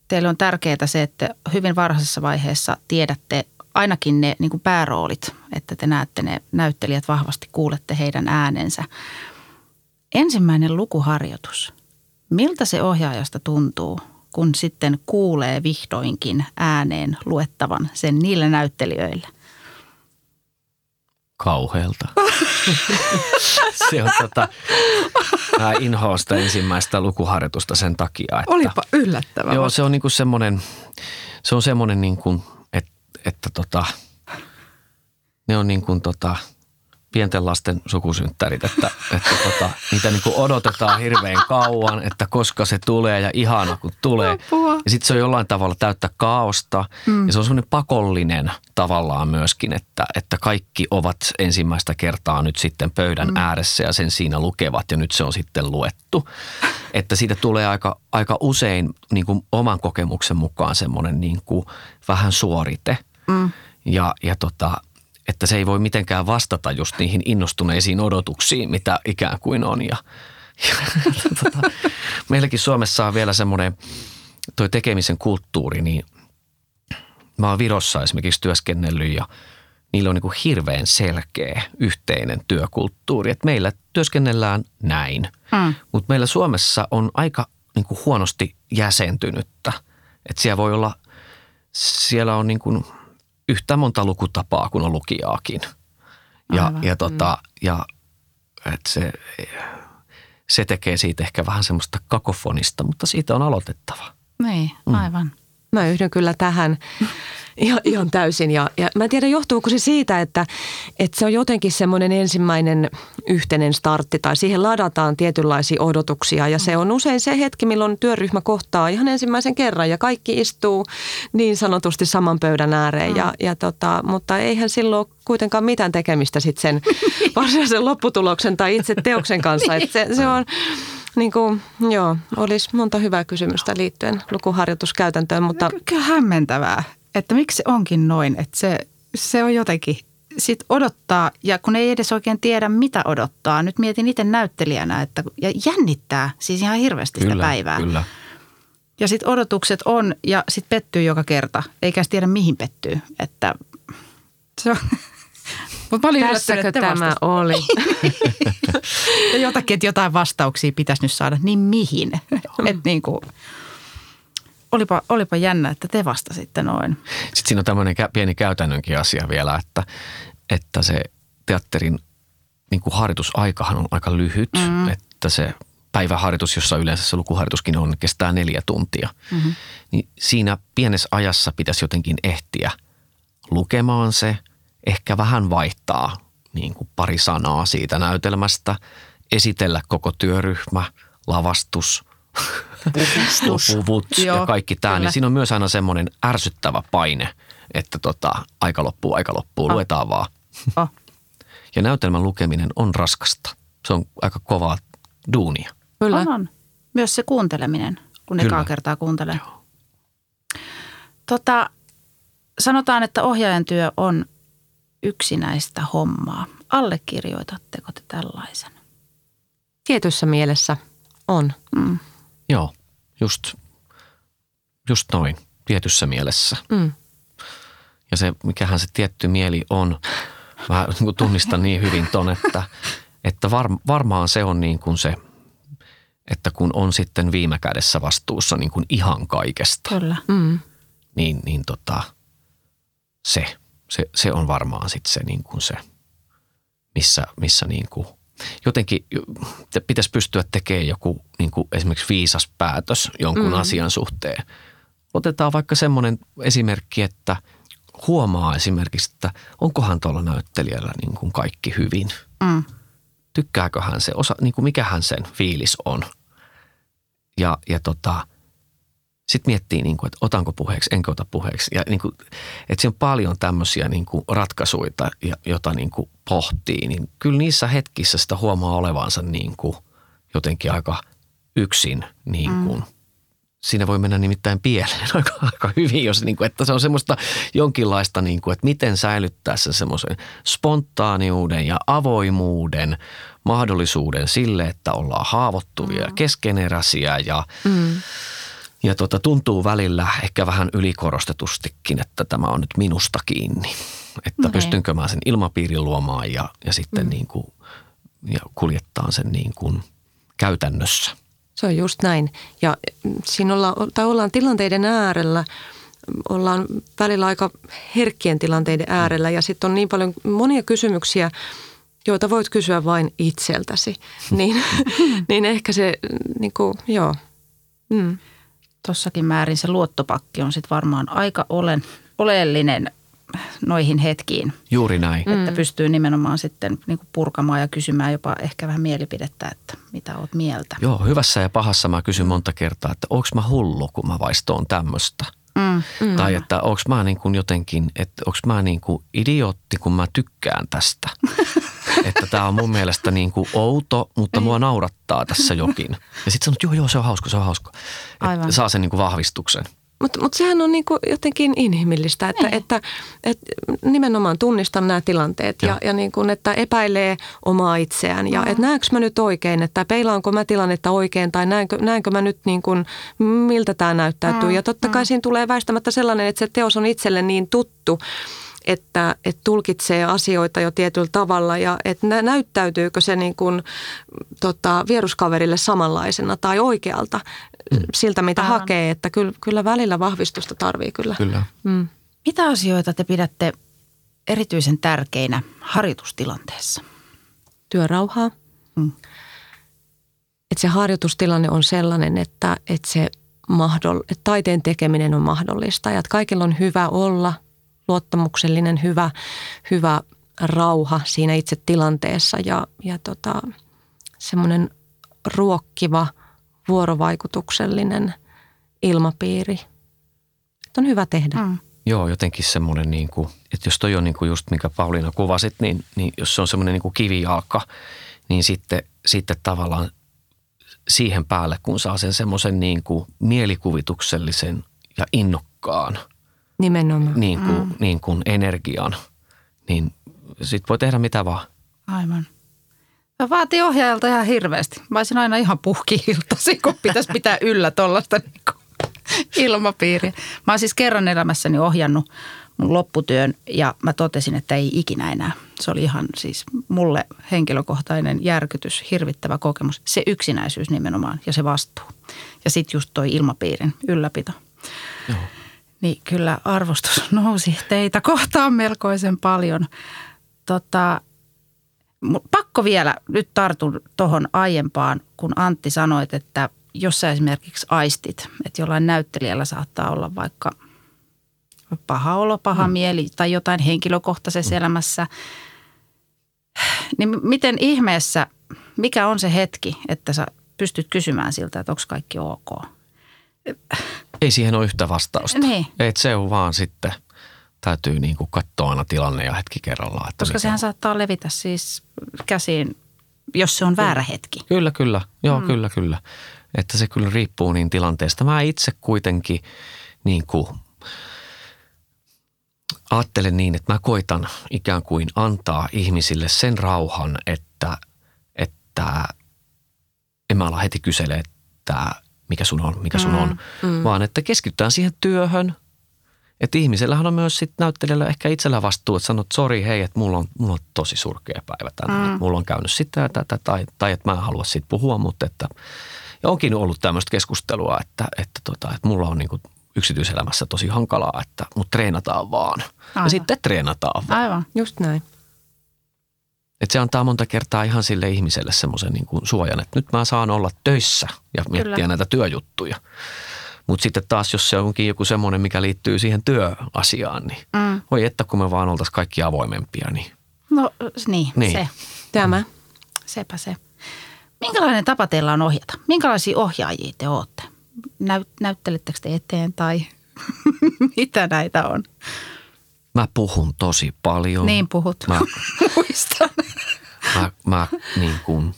Speaker 1: teille on tärkeää se, että hyvin varhaisessa vaiheessa tiedätte ainakin ne niin kuin pääroolit, että te näette ne näyttelijät vahvasti, kuulette heidän äänensä. Ensimmäinen lukuharjoitus – Miltä se ohjaajasta tuntuu, kun sitten kuulee vihdoinkin ääneen luettavan sen niille näyttelijöille?
Speaker 3: Kauheelta. se on tota, mä inhoan sitä ensimmäistä lukuharjoitusta sen takia. Että,
Speaker 1: Olipa yllättävää.
Speaker 3: Joo, se on niinku semmoinen, se on semmoinen niinku, että, että tota, ne on niin kuin tota, pienten lasten sukusynttärit, että, että tota, niitä niin kuin odotetaan hirveän kauan, että koska se tulee ja ihana kun tulee.
Speaker 1: Apua.
Speaker 3: Ja sitten se on jollain tavalla täyttä kaaosta mm. ja se on semmoinen pakollinen tavallaan myöskin, että, että kaikki ovat ensimmäistä kertaa nyt sitten pöydän mm. ääressä ja sen siinä lukevat ja nyt se on sitten luettu. Että siitä tulee aika, aika usein niin kuin oman kokemuksen mukaan semmoinen niin kuin vähän suorite. Mm. Ja, ja tota, että se ei voi mitenkään vastata just niihin innostuneisiin odotuksiin, mitä ikään kuin on. Ja, ja tota, meilläkin Suomessa on vielä semmoinen toi tekemisen kulttuuri, niin mä oon Virossa esimerkiksi työskennellyt ja niillä on niin kuin hirveän selkeä yhteinen työkulttuuri. Että meillä työskennellään näin, mm. mutta meillä Suomessa on aika niin kuin huonosti jäsentynyttä. Että siellä voi olla, siellä on niin kuin – yhtä monta lukutapaa kuin on lukijaakin. Ja, ja, tota, mm. ja et se, se tekee siitä ehkä vähän semmoista kakofonista, mutta siitä on aloitettava.
Speaker 1: Niin, aivan. Mm.
Speaker 2: Mä yhdyn kyllä tähän ihan, ihan täysin. Ja, ja mä en tiedä, johtuuko se siitä, että, että se on jotenkin semmoinen ensimmäinen yhteinen startti tai siihen ladataan tietynlaisia odotuksia. Ja se on usein se hetki, milloin työryhmä kohtaa ihan ensimmäisen kerran ja kaikki istuu niin sanotusti saman pöydän ääreen. Ja, ja tota, mutta eihän silloin kuitenkaan mitään tekemistä sitten sen varsinaisen lopputuloksen tai itse teoksen kanssa. Että se, se on niin kuin, joo, olisi monta hyvää kysymystä liittyen lukuharjoituskäytäntöön, mutta...
Speaker 1: Kyllä hämmentävää, että miksi se onkin noin, että se, se on jotenkin sit odottaa, ja kun ei edes oikein tiedä, mitä odottaa. Nyt mietin itse näyttelijänä, että ja jännittää siis ihan hirveästi
Speaker 3: kyllä,
Speaker 1: sitä päivää.
Speaker 3: Kyllä.
Speaker 1: Ja sitten odotukset on, ja sitten pettyy joka kerta, eikä tiedä mihin pettyy. Että se on,
Speaker 2: mutta olin Tässäkö tämä vastas. oli?
Speaker 1: ja jotakin, että jotain vastauksia pitäisi nyt saada, niin mihin? että niin kuin, olipa, olipa jännä, että te vastasitte noin.
Speaker 3: Sitten siinä on tämmöinen pieni käytännönkin asia vielä, että, että se teatterin niin kuin harjoitusaikahan on aika lyhyt, mm. että se päiväharjoitus, jossa yleensä se lukuharjoituskin on, kestää neljä tuntia. Mm-hmm. Niin siinä pienessä ajassa pitäisi jotenkin ehtiä lukemaan se, ehkä vähän vaihtaa niin kuin pari sanaa siitä näytelmästä, esitellä koko työryhmä, lavastus, puvut ja kaikki tämä. Niin siinä on myös aina semmoinen ärsyttävä paine, että tota, aika loppuu, aika loppuu, oh. luetaan vaan. Oh. Ja näytelmän lukeminen on raskasta. Se on aika kovaa duunia.
Speaker 1: Kyllä. On, on. Myös se kuunteleminen, kun Kyllä. ekaa kertaa kuuntelee. Tota, sanotaan, että ohjaajan työ on yksinäistä hommaa. Allekirjoitatteko te tällaisen?
Speaker 2: Tietyssä mielessä on. Mm.
Speaker 3: Joo, just, just noin, tietyssä mielessä. Mm. Ja se, mikähän se tietty mieli on, mä niin tunnistan niin hyvin ton, että, että var, varmaan se on niin kuin se, että kun on sitten viime kädessä vastuussa niin kuin ihan kaikesta,
Speaker 1: Kyllä. Mm.
Speaker 3: niin, niin tota, se, se, se on varmaan sitten se, niin kuin se, missä, missä niin kuin – jotenkin pitäisi pystyä tekemään joku niin kuin esimerkiksi viisas päätös jonkun mm. asian suhteen. Otetaan vaikka semmoinen esimerkki, että huomaa esimerkiksi, että onkohan tuolla näyttelijällä niin kuin kaikki hyvin. Mm. Tykkääkö hän se, osa, niin kuin mikähän sen fiilis on. Ja, ja tota, sitten miettii, niin kuin, että otanko puheeksi, enkö ota puheeksi. Ja niin kuin, että siinä on paljon tämmöisiä niin kuin ratkaisuja, joita niin kuin pohtii. Niin kyllä niissä hetkissä sitä huomaa olevansa niin kuin jotenkin aika yksin. Niin kuin. Mm. Siinä voi mennä nimittäin pieleen aika, aika hyvin, jos, niin kuin, että se on semmoista jonkinlaista, niin kuin, että miten säilyttää sen semmoisen spontaaniuden ja avoimuuden, mahdollisuuden sille, että ollaan haavoittuvia, mm. keskeneräisiä ja mm – ja tota, tuntuu välillä ehkä vähän ylikorostetustikin, että tämä on nyt minusta kiinni. Että okay. pystynkö mä sen ilmapiirin luomaan ja, ja sitten mm. niin kuin, ja kuljettaa sen niin kuin käytännössä.
Speaker 2: Se on just näin. Ja siinä ollaan, tai ollaan tilanteiden äärellä, ollaan välillä aika herkkien tilanteiden mm. äärellä ja sitten on niin paljon monia kysymyksiä, joita voit kysyä vain itseltäsi. niin, niin ehkä se, niin kuin, joo.
Speaker 1: Mm tossakin määrin se luottopakki on sitten varmaan aika olen, oleellinen noihin hetkiin.
Speaker 3: Juuri näin.
Speaker 1: Mm. Että pystyy nimenomaan sitten niin purkamaan ja kysymään jopa ehkä vähän mielipidettä, että mitä oot mieltä.
Speaker 3: Joo, hyvässä ja pahassa mä kysyn monta kertaa, että onko mä hullu, kun mä vaistoon tämmöistä.
Speaker 1: Mm.
Speaker 3: Mm. Tai että onko mä niin kuin jotenkin, että onko mä niin kuin idiootti, kun mä tykkään tästä. että tämä on mun mielestä niin kuin outo, mutta mua naurattaa tässä jokin. Ja sitten sanot, joo, joo, se on hauska, se on hauska. Että saa sen niin kuin vahvistuksen.
Speaker 2: Mutta mut sehän on niinku jotenkin inhimillistä, että, että, että nimenomaan tunnistan nämä tilanteet ja, ja, ja niin kuin, että epäilee omaa itseään. Ja että näenkö mä nyt oikein, että peilaanko mä tilannetta oikein tai näenkö, näenkö mä nyt niin kuin, miltä tämä näyttäytyy. Mm, ja totta kai mm. siinä tulee väistämättä sellainen, että se teos on itselle niin tuttu, että, että tulkitsee asioita jo tietyllä tavalla ja että näyttäytyykö se niin kuin, tota, vieruskaverille samanlaisena tai oikealta. Siltä, mitä Aivan. hakee. Että kyllä, kyllä välillä vahvistusta tarvii kyllä.
Speaker 3: Kyllä. Mm.
Speaker 1: Mitä asioita te pidätte erityisen tärkeinä harjoitustilanteessa?
Speaker 2: Työrauhaa. Mm. Että se harjoitustilanne on sellainen, että, että se mahdoll- että taiteen tekeminen on mahdollista ja että kaikilla on hyvä olla – luottamuksellinen, hyvä, hyvä rauha siinä itse tilanteessa ja, ja tota, semmoinen ruokkiva, vuorovaikutuksellinen ilmapiiri. Että on hyvä tehdä. Mm.
Speaker 3: Joo, jotenkin semmoinen, niin kuin, että jos toi on niin kuin just mikä Pauliina kuvasit, niin, niin jos se on semmoinen niin kuin kivijalka, niin sitten, sitten tavallaan siihen päälle, kun saa sen semmoisen niin kuin mielikuvituksellisen ja innokkaan –
Speaker 2: Nimenomaan.
Speaker 3: Niin kuin, mm. niin kuin energian, niin sitten voi tehdä mitä vaan.
Speaker 1: Aivan. Se vaatii ohjaajalta ihan hirveästi. Mä olisin aina ihan puhki-iltasi, kun pitäisi pitää yllä tuollaista niin ilmapiiriä. Mä oon siis kerran elämässäni ohjannut mun lopputyön ja mä totesin, että ei ikinä enää. Se oli ihan siis mulle henkilökohtainen järkytys, hirvittävä kokemus. Se yksinäisyys nimenomaan ja se vastuu. Ja sitten just toi ilmapiirin ylläpito. Joo niin kyllä arvostus nousi teitä kohtaan melkoisen paljon. Tota, pakko vielä, nyt tartun tuohon aiempaan, kun Antti sanoit, että jos sä esimerkiksi aistit, että jollain näyttelijällä saattaa olla vaikka paha olo, paha mm. mieli tai jotain henkilökohtaisessa mm. elämässä, niin miten ihmeessä, mikä on se hetki, että sä pystyt kysymään siltä, että onko kaikki ok?
Speaker 3: Ei siihen ole yhtä vastausta.
Speaker 1: Niin.
Speaker 3: Et se on vaan sitten, täytyy niin kuin katsoa aina tilanne ja hetki kerrallaan. Että
Speaker 1: Koska sehän on. saattaa levitä siis käsiin, jos se on väärä hetki.
Speaker 3: Kyllä, kyllä. Joo, mm. kyllä, kyllä. Että se kyllä riippuu niin tilanteesta. Mä itse kuitenkin niin kuin ajattelen niin, että mä koitan ikään kuin antaa ihmisille sen rauhan, että, että en mä ala heti kysele, että mikä sun on, mikä sun mm, on, mm. vaan että keskitytään siihen työhön. Että ihmisellähän on myös sitten näyttelijällä ehkä itsellä vastuu, että sanot, sori hei, että mulla on, mulla on tosi surkea päivä tänään. Mm. Mulla on käynyt sitä ja tätä, tai, tai että mä en halua siitä puhua, mutta että, ja onkin ollut tämmöistä keskustelua, että, että, tota, että mulla on niin kuin yksityiselämässä tosi hankalaa, että mut treenataan vaan. Aivan. Ja sitten treenataan vaan.
Speaker 2: Aivan, just näin.
Speaker 3: Että se antaa monta kertaa ihan sille ihmiselle semmoisen niin kuin suojan, että nyt mä saan olla töissä ja miettiä Kyllä. näitä työjuttuja. Mutta sitten taas, jos se onkin joku semmoinen, mikä liittyy siihen työasiaan, niin mm. voi että kun me vaan oltaisiin kaikki avoimempia. Niin.
Speaker 1: No niin, niin. se.
Speaker 2: Tämä.
Speaker 1: Sepä se. Minkälainen tapa teillä on ohjata? Minkälaisia ohjaajia te olette? Näyt, näyttelettekö te eteen tai mitä näitä on?
Speaker 3: Mä puhun tosi paljon.
Speaker 1: Niin puhut.
Speaker 3: Mä,
Speaker 1: Muistan.
Speaker 3: Mä, mä niin kuin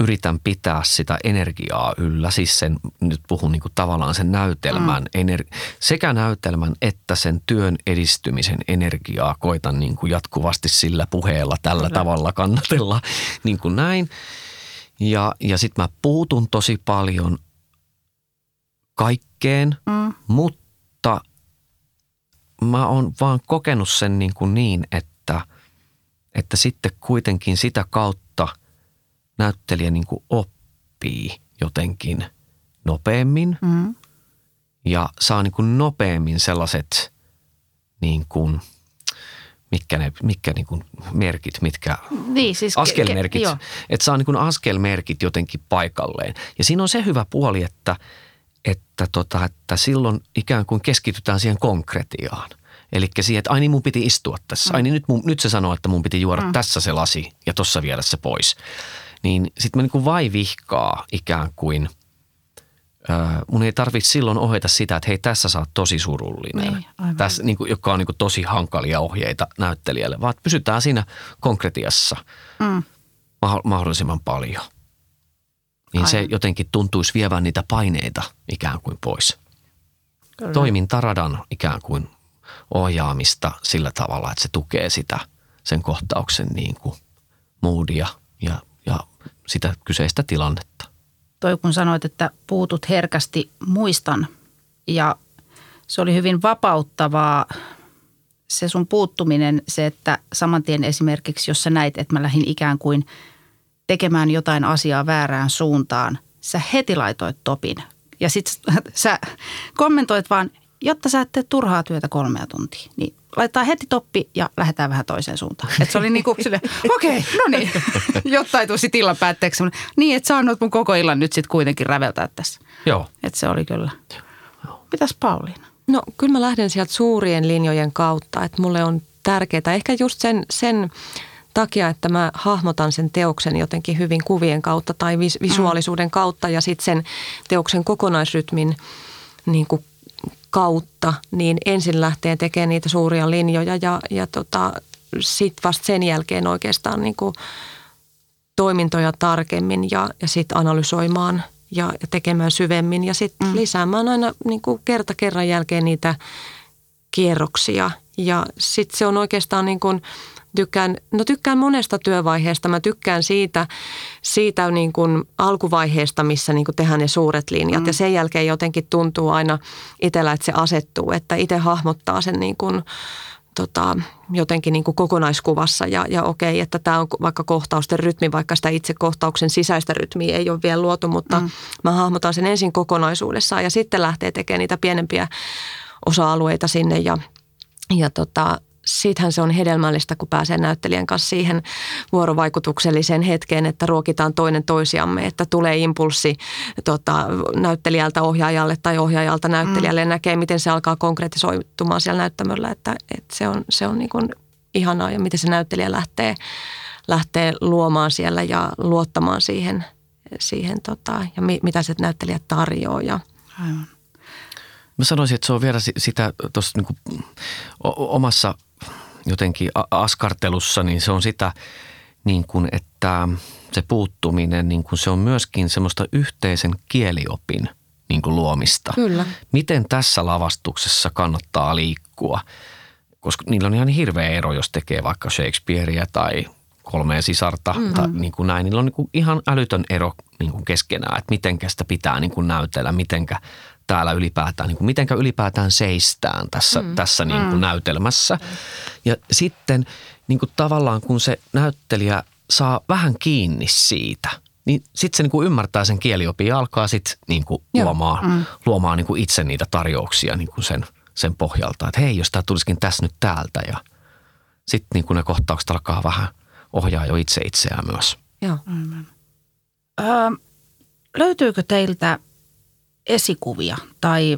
Speaker 3: yritän pitää sitä energiaa yllä. Siis sen, nyt puhun niin kuin tavallaan sen näytelmän, mm. ener, sekä näytelmän että sen työn edistymisen energiaa koitan niin kuin jatkuvasti sillä puheella tällä Kyllä. tavalla kannatella. Niin kuin näin. Ja, ja sitten mä puutun tosi paljon kaikkeen, mm. mutta mä oon vaan kokenut sen niin, kuin niin että, että sitten kuitenkin sitä kautta näyttelijä niin kuin oppii jotenkin nopeammin mm. ja saa niin kuin nopeammin sellaiset niin kuin, mitkä, ne, mitkä niin kuin merkit, mitkä
Speaker 1: niin, siis
Speaker 3: askelmerkit, ke, ke, että saa niin kuin askelmerkit jotenkin paikalleen. Ja siinä on se hyvä puoli, että – että, tota, että silloin ikään kuin keskitytään siihen konkretiaan. Eli siihen, että ai niin mun piti istua tässä. Ai niin nyt, mun, nyt se sanoo, että mun piti juoda mm. tässä se lasi ja tossa viedä se pois. Niin sitten mä niin kuin vaivihkaa ikään kuin – mun ei tarvitse silloin ohjata sitä, että hei tässä sä oot tosi surullinen. Niin, tässä, niin kuin, joka on niin kuin, tosi hankalia ohjeita näyttelijälle, vaan pysytään siinä konkretiassa mm. mahdollisimman paljon. Niin aivan. se jotenkin tuntuisi vievän niitä paineita ikään kuin pois. Kyllä. Toimin taradan ikään kuin ohjaamista sillä tavalla, että se tukee sitä sen kohtauksen niin kuin moodia ja sitä kyseistä tilannetta
Speaker 1: toi kun sanoit, että puutut herkästi, muistan. Ja se oli hyvin vapauttavaa se sun puuttuminen, se, että saman tien esimerkiksi, jos sä näit, että mä lähdin ikään kuin tekemään jotain asiaa väärään suuntaan, sä heti laitoit topin. Ja sit sä kommentoit vaan, jotta sä et tee turhaa työtä kolmea tuntia, niin laittaa heti toppi ja lähdetään vähän toiseen suuntaan. Että se oli niin kuin okei, okay, no niin, jotta ei tulisi illan päätteeksi. Niin, että sä annot mun koko illan nyt sitten kuitenkin räveltää tässä.
Speaker 3: Joo.
Speaker 1: Että se oli kyllä. Mitäs Pauliina?
Speaker 2: No kyllä mä lähden sieltä suurien linjojen kautta, että mulle on tärkeää ehkä just sen, sen takia, että mä hahmotan sen teoksen jotenkin hyvin kuvien kautta tai vis- visuaalisuuden kautta ja sitten sen teoksen kokonaisrytmin niin kuin kautta, niin ensin lähtee tekemään niitä suuria linjoja ja, ja tota, sitten vasta sen jälkeen oikeastaan niin kuin toimintoja tarkemmin ja, ja sitten analysoimaan ja, ja tekemään syvemmin ja sitten mm. lisäämään aina niin kuin kerta kerran jälkeen niitä kierroksia. Ja sitten se on oikeastaan niin kuin tykkään, no tykkään monesta työvaiheesta. Mä tykkään siitä, siitä niin kuin alkuvaiheesta, missä niin kuin tehdään ne suuret linjat. Mm. Ja sen jälkeen jotenkin tuntuu aina itsellä, että se asettuu, että itse hahmottaa sen niin kuin, tota, jotenkin niin kuin kokonaiskuvassa ja, ja okei, että tämä on vaikka kohtausten rytmi, vaikka sitä itse kohtauksen sisäistä rytmiä ei ole vielä luotu, mutta mm. mä hahmotan sen ensin kokonaisuudessaan ja sitten lähtee tekemään niitä pienempiä osa-alueita sinne ja, ja tota, siitähän se on hedelmällistä, kun pääsee näyttelijän kanssa siihen vuorovaikutukselliseen hetkeen, että ruokitaan toinen toisiamme, että tulee impulssi tota, näyttelijältä ohjaajalle tai ohjaajalta näyttelijälle mm. ja näkee, miten se alkaa konkretisoitumaan siellä näyttämöllä, että, että se on, se on niin kuin ihanaa ja miten se näyttelijä lähtee, lähtee luomaan siellä ja luottamaan siihen, siihen tota, ja mi, mitä se näyttelijä tarjoaa. Ja, Aivan.
Speaker 3: Mä sanoisin, että se on vielä sitä tuossa niin omassa jotenkin askartelussa, niin se on sitä niin kuin, että se puuttuminen, niin kuin se on myöskin semmoista yhteisen kieliopin niin kuin luomista.
Speaker 2: Kyllä.
Speaker 3: Miten tässä lavastuksessa kannattaa liikkua? Koska niillä on ihan hirveä ero, jos tekee vaikka Shakespearea tai kolmea sisarta mm-hmm. tai niin kuin näin. Niillä on niin kuin ihan älytön ero niin kuin keskenään, että mitenkä sitä pitää niin kuin näytellä, mitenkä täällä ylipäätään, niin kuin mitenkä ylipäätään seistään tässä, mm. tässä niin kuin mm. näytelmässä. Ja sitten niin kuin tavallaan kun se näyttelijä saa vähän kiinni siitä, niin sitten se niin kuin ymmärtää sen kieliopin ja alkaa sitten niin kuin luomaan, mm. luomaan niin kuin itse niitä tarjouksia niin kuin sen, sen pohjalta. Että hei, jos tämä tulisikin tässä nyt täältä ja sitten niin kuin ne kohtaukset alkaa vähän ohjaa jo itse itseään myös.
Speaker 2: Joo.
Speaker 1: Mm. Ö, löytyykö teiltä esikuvia tai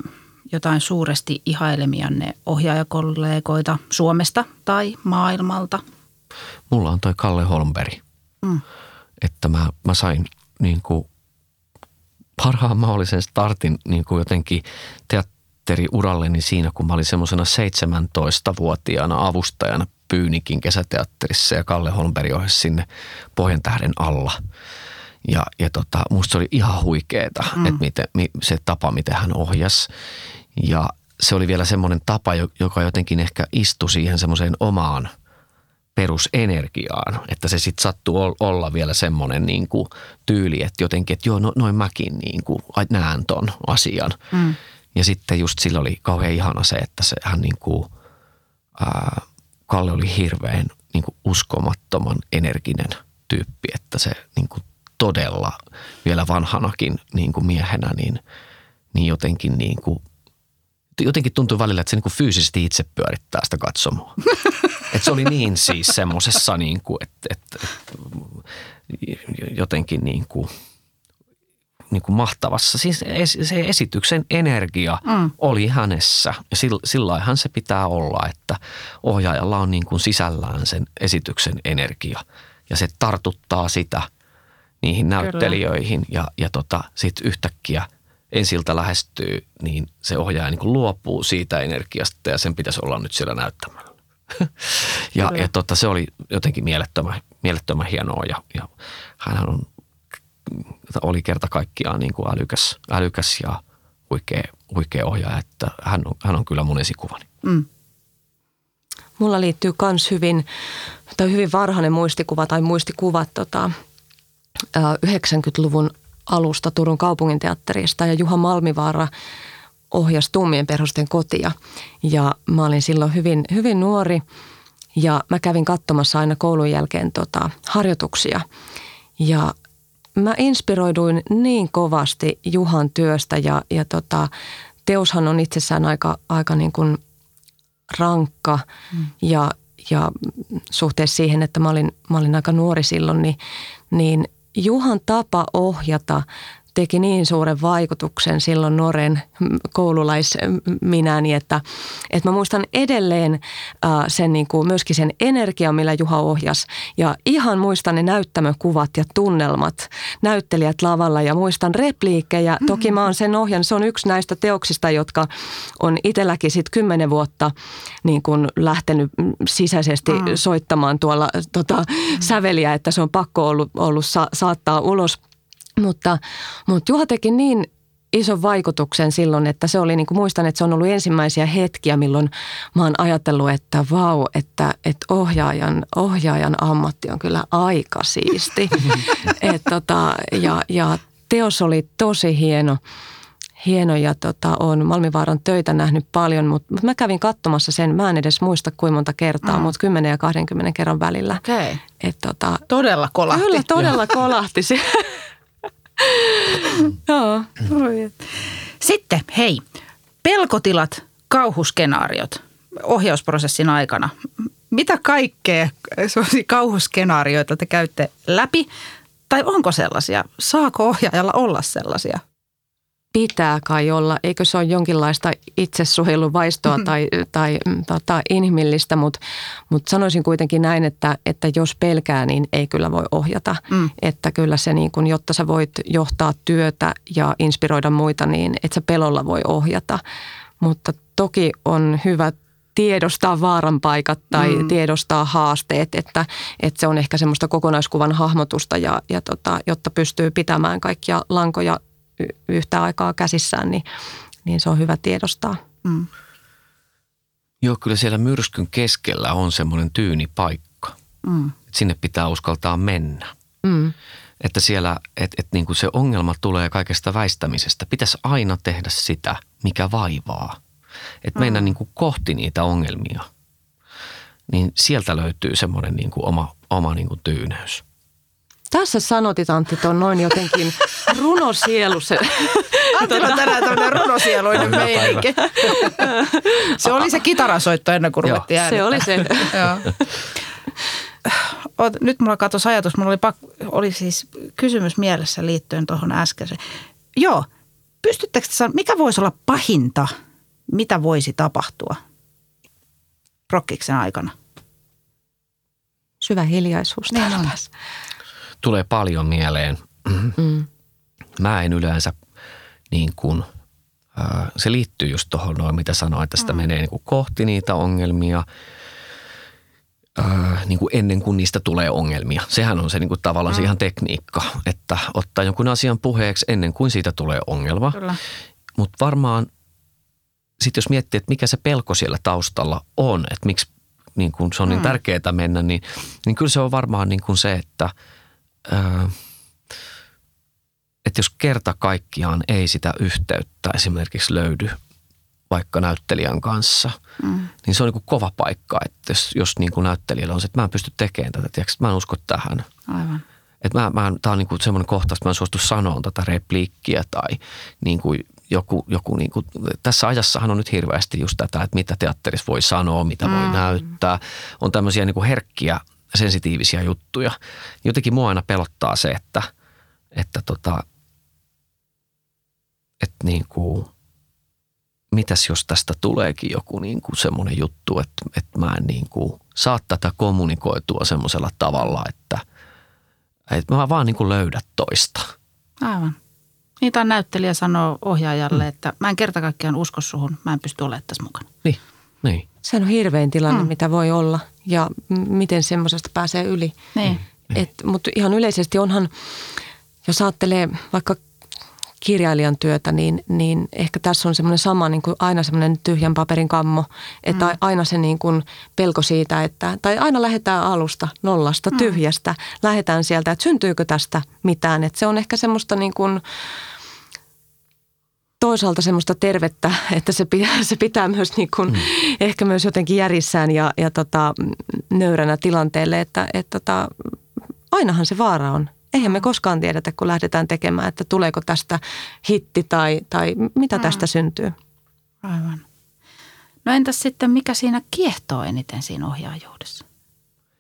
Speaker 1: jotain suuresti ihailemianne ohjaajakollegoita Suomesta tai maailmalta?
Speaker 3: Mulla on toi Kalle Holmberg. Mm. Että mä, mä sain niin kuin parhaan mahdollisen startin niin kuin jotenkin teatteriuralleni siinä, kun mä olin semmoisena 17-vuotiaana avustajana Pyynikin kesäteatterissa ja Kalle Holmberg ohjasi sinne Pohjantähden alla – ja, ja tota, musta se oli ihan huikeeta, mm. että miten, se tapa, miten hän ohjas. Ja se oli vielä semmoinen tapa, joka jotenkin ehkä istui siihen semmoiseen omaan perusenergiaan, että se sitten sattuu olla vielä semmoinen niin kuin tyyli, että jotenkin, että joo, no, noin mäkin niin kuin näen ton asian. Mm. Ja sitten just sillä oli kauhean ihana se, että se hän niin kuin, ää, Kalle oli hirveän niin kuin uskomattoman energinen tyyppi, että se niin kuin todella vielä vanhanakin niin kuin miehenä, niin, niin jotenkin niin kuin, jotenkin tuntui välillä, että se niin kuin fyysisesti itse pyörittää sitä katsomoa. että se oli niin siis semmoisessa niin kuin, että, että, että jotenkin niin kuin niin kuin mahtavassa. Siis se esityksen energia mm. oli hänessä ja sillä hän se pitää olla, että ohjaajalla on niin kuin sisällään sen esityksen energia ja se tartuttaa sitä niihin näyttelijöihin Kyllä. ja, ja tota, sitten yhtäkkiä ensiltä lähestyy, niin se ohjaaja niin kuin luopuu siitä energiasta ja sen pitäisi olla nyt siellä näyttämällä. ja ja tota, se oli jotenkin mielettömän, mielettömän hienoa ja, ja hän on oli kerta kaikkiaan niin kuin älykäs, älykäs ja huikea, huikea ohjaaja, että hän on, hän on kyllä mun esikuvani. Mm.
Speaker 2: Mulla liittyy myös hyvin, tai hyvin varhainen muistikuva tai muistikuvat tota, 90-luvun alusta Turun kaupunginteatterista ja Juha Malmivaara ohjasi Tummien perhosten kotia. Ja mä olin silloin hyvin, hyvin nuori ja mä kävin katsomassa aina koulun jälkeen tota, harjoituksia. Ja mä inspiroiduin niin kovasti Juhan työstä ja, ja tota, teoshan on itsessään aika, aika niin kuin rankka mm. ja, ja suhteessa siihen, että mä olin, mä olin aika nuori silloin, niin, niin Juhan tapa ohjata teki niin suuren vaikutuksen silloin nuoren koululaisminäni, että, että mä muistan edelleen äh, sen niin kuin myöskin sen energian, millä Juha ohjas. Ja ihan muistan ne näyttämökuvat ja tunnelmat, näyttelijät lavalla ja muistan repliikkejä. Mm-hmm. Toki mä oon sen ohjan, se on yksi näistä teoksista, jotka on itselläkin sitten kymmenen vuotta niin kuin lähtenyt sisäisesti mm. soittamaan tuolla tota, mm. säveliä, että se on pakko ollut, ollut sa- saattaa ulos – mutta, mutta Juha teki niin ison vaikutuksen silloin, että se oli, niin kuin muistan, että se on ollut ensimmäisiä hetkiä, milloin mä oon ajatellut, että vau, että, että ohjaajan, ohjaajan ammatti on kyllä aika siisti. Et tota, ja, ja teos oli tosi hieno. Hieno ja tota, on Malmivaaran töitä nähnyt paljon, mutta mä kävin katsomassa sen, mä en edes muista kuinka monta kertaa, mm. mutta 10 ja 20 kerran välillä.
Speaker 1: Okay. Et, tota, todella kolahti.
Speaker 2: Kyllä, todella kolahti.
Speaker 1: Joo. Sitten, hei, pelkotilat, kauhuskenaariot ohjausprosessin aikana. Mitä kaikkea kauhuskenaarioita te käytte läpi? Tai onko sellaisia? Saako ohjaajalla olla sellaisia?
Speaker 2: Pitää kai olla, eikö se ole jonkinlaista itsesuojeluvaistoa mm-hmm. tai, tai mm, tota, inhimillistä, mutta mut sanoisin kuitenkin näin, että, että jos pelkää, niin ei kyllä voi ohjata. Mm. Että kyllä se, niin kun, jotta sä voit johtaa työtä ja inspiroida muita, niin että sä pelolla voi ohjata. Mutta toki on hyvä tiedostaa vaaran paikat tai mm. tiedostaa haasteet, että, että se on ehkä semmoista kokonaiskuvan hahmotusta ja, ja tota, jotta pystyy pitämään kaikkia lankoja yhtä aikaa käsissään, niin, niin se on hyvä tiedostaa. Mm.
Speaker 3: Joo, kyllä siellä myrskyn keskellä on semmoinen tyyni paikka. Mm. Sinne pitää uskaltaa mennä. Mm. Että siellä, että et niin kuin se ongelma tulee kaikesta väistämisestä. Pitäisi aina tehdä sitä, mikä vaivaa. Että mennä mm. niin kuin kohti niitä ongelmia. Niin sieltä löytyy semmoinen niin kuin oma, oma niin kuin tyyneys.
Speaker 2: Tässä sanotit Antti on noin jotenkin runosielu. Se,
Speaker 1: Antti on tänään tämmöinen runosieluinen meininki. Se oli se kitarasoitto ennen kuin ruvettiin
Speaker 2: Se oli se.
Speaker 1: Nyt mulla katosi ajatus, mulla oli, pak, oli siis kysymys mielessä liittyen tuohon äskeiseen. Joo, pystyttekö sanoa, mikä voisi olla pahinta, mitä voisi tapahtua rokkiksen aikana?
Speaker 2: Syvä hiljaisuus niin on
Speaker 3: tulee paljon mieleen. Mm. Mä en yleensä niin kuin, se liittyy just tuohon noin, mitä sanoin, että sitä mm. menee niin kuin kohti niitä ongelmia niin kuin ennen kuin niistä tulee ongelmia. Sehän on se niin kuin tavallaan mm. se ihan tekniikka, että ottaa jonkun asian puheeksi ennen kuin siitä tulee ongelma. Mutta varmaan sitten jos miettii, että mikä se pelko siellä taustalla on, että miksi niin kuin se on niin mm. tärkeää mennä, niin, niin kyllä se on varmaan niin kuin se, että – että jos kerta kaikkiaan ei sitä yhteyttä esimerkiksi löydy vaikka näyttelijän kanssa, mm. niin se on niin kova paikka, että jos, jos niin kuin näyttelijällä on se, että mä en pysty tekemään tätä, tiedätkö, mä en usko tähän. Aivan. Että mä, mä, tämä on niin kuin semmoinen kohta, että mä en suostu sanoa tätä repliikkiä tai niin kuin joku, joku niin kuin, tässä ajassahan on nyt hirveästi just tätä, että mitä teatterissa voi sanoa, mitä mm. voi näyttää. On tämmöisiä niin kuin herkkiä sensitiivisiä juttuja. Jotenkin mua aina pelottaa se, että, että tota, että niin kuin, mitäs jos tästä tuleekin joku niin kuin semmoinen juttu, että, että mä en niin kuin saa tätä kommunikoitua semmoisella tavalla, että, että mä vaan niin kuin löydä toista.
Speaker 1: Aivan. Niitä on näyttelijä sanoo ohjaajalle, mm. että mä en kerta kaikkiaan usko suhun, mä en pysty olemaan tässä mukana.
Speaker 3: Niin, niin.
Speaker 2: Se on hirvein tilanne, mm. mitä voi olla ja miten semmoisesta pääsee yli.
Speaker 1: Niin.
Speaker 2: Et, mutta ihan yleisesti onhan, jos ajattelee vaikka kirjailijan työtä, niin, niin ehkä tässä on semmoinen sama niin kuin aina semmoinen tyhjän paperin kammo, että mm. aina se niin kuin pelko siitä, että, tai aina lähdetään alusta, nollasta, mm. tyhjästä, lähdetään sieltä, että syntyykö tästä mitään, että se on ehkä semmoista niin kuin, toisaalta semmoista tervettä, että se pitää, se pitää myös niin kuin, mm. ehkä myös jotenkin järjissään ja, ja tota, nöyränä tilanteelle, että, että tota, ainahan se vaara on. Eihän me koskaan tiedetä, kun lähdetään tekemään, että tuleeko tästä hitti tai, tai mitä mm. tästä syntyy.
Speaker 1: Aivan. No entäs sitten, mikä siinä kiehtoo eniten siinä ohjaajuudessa?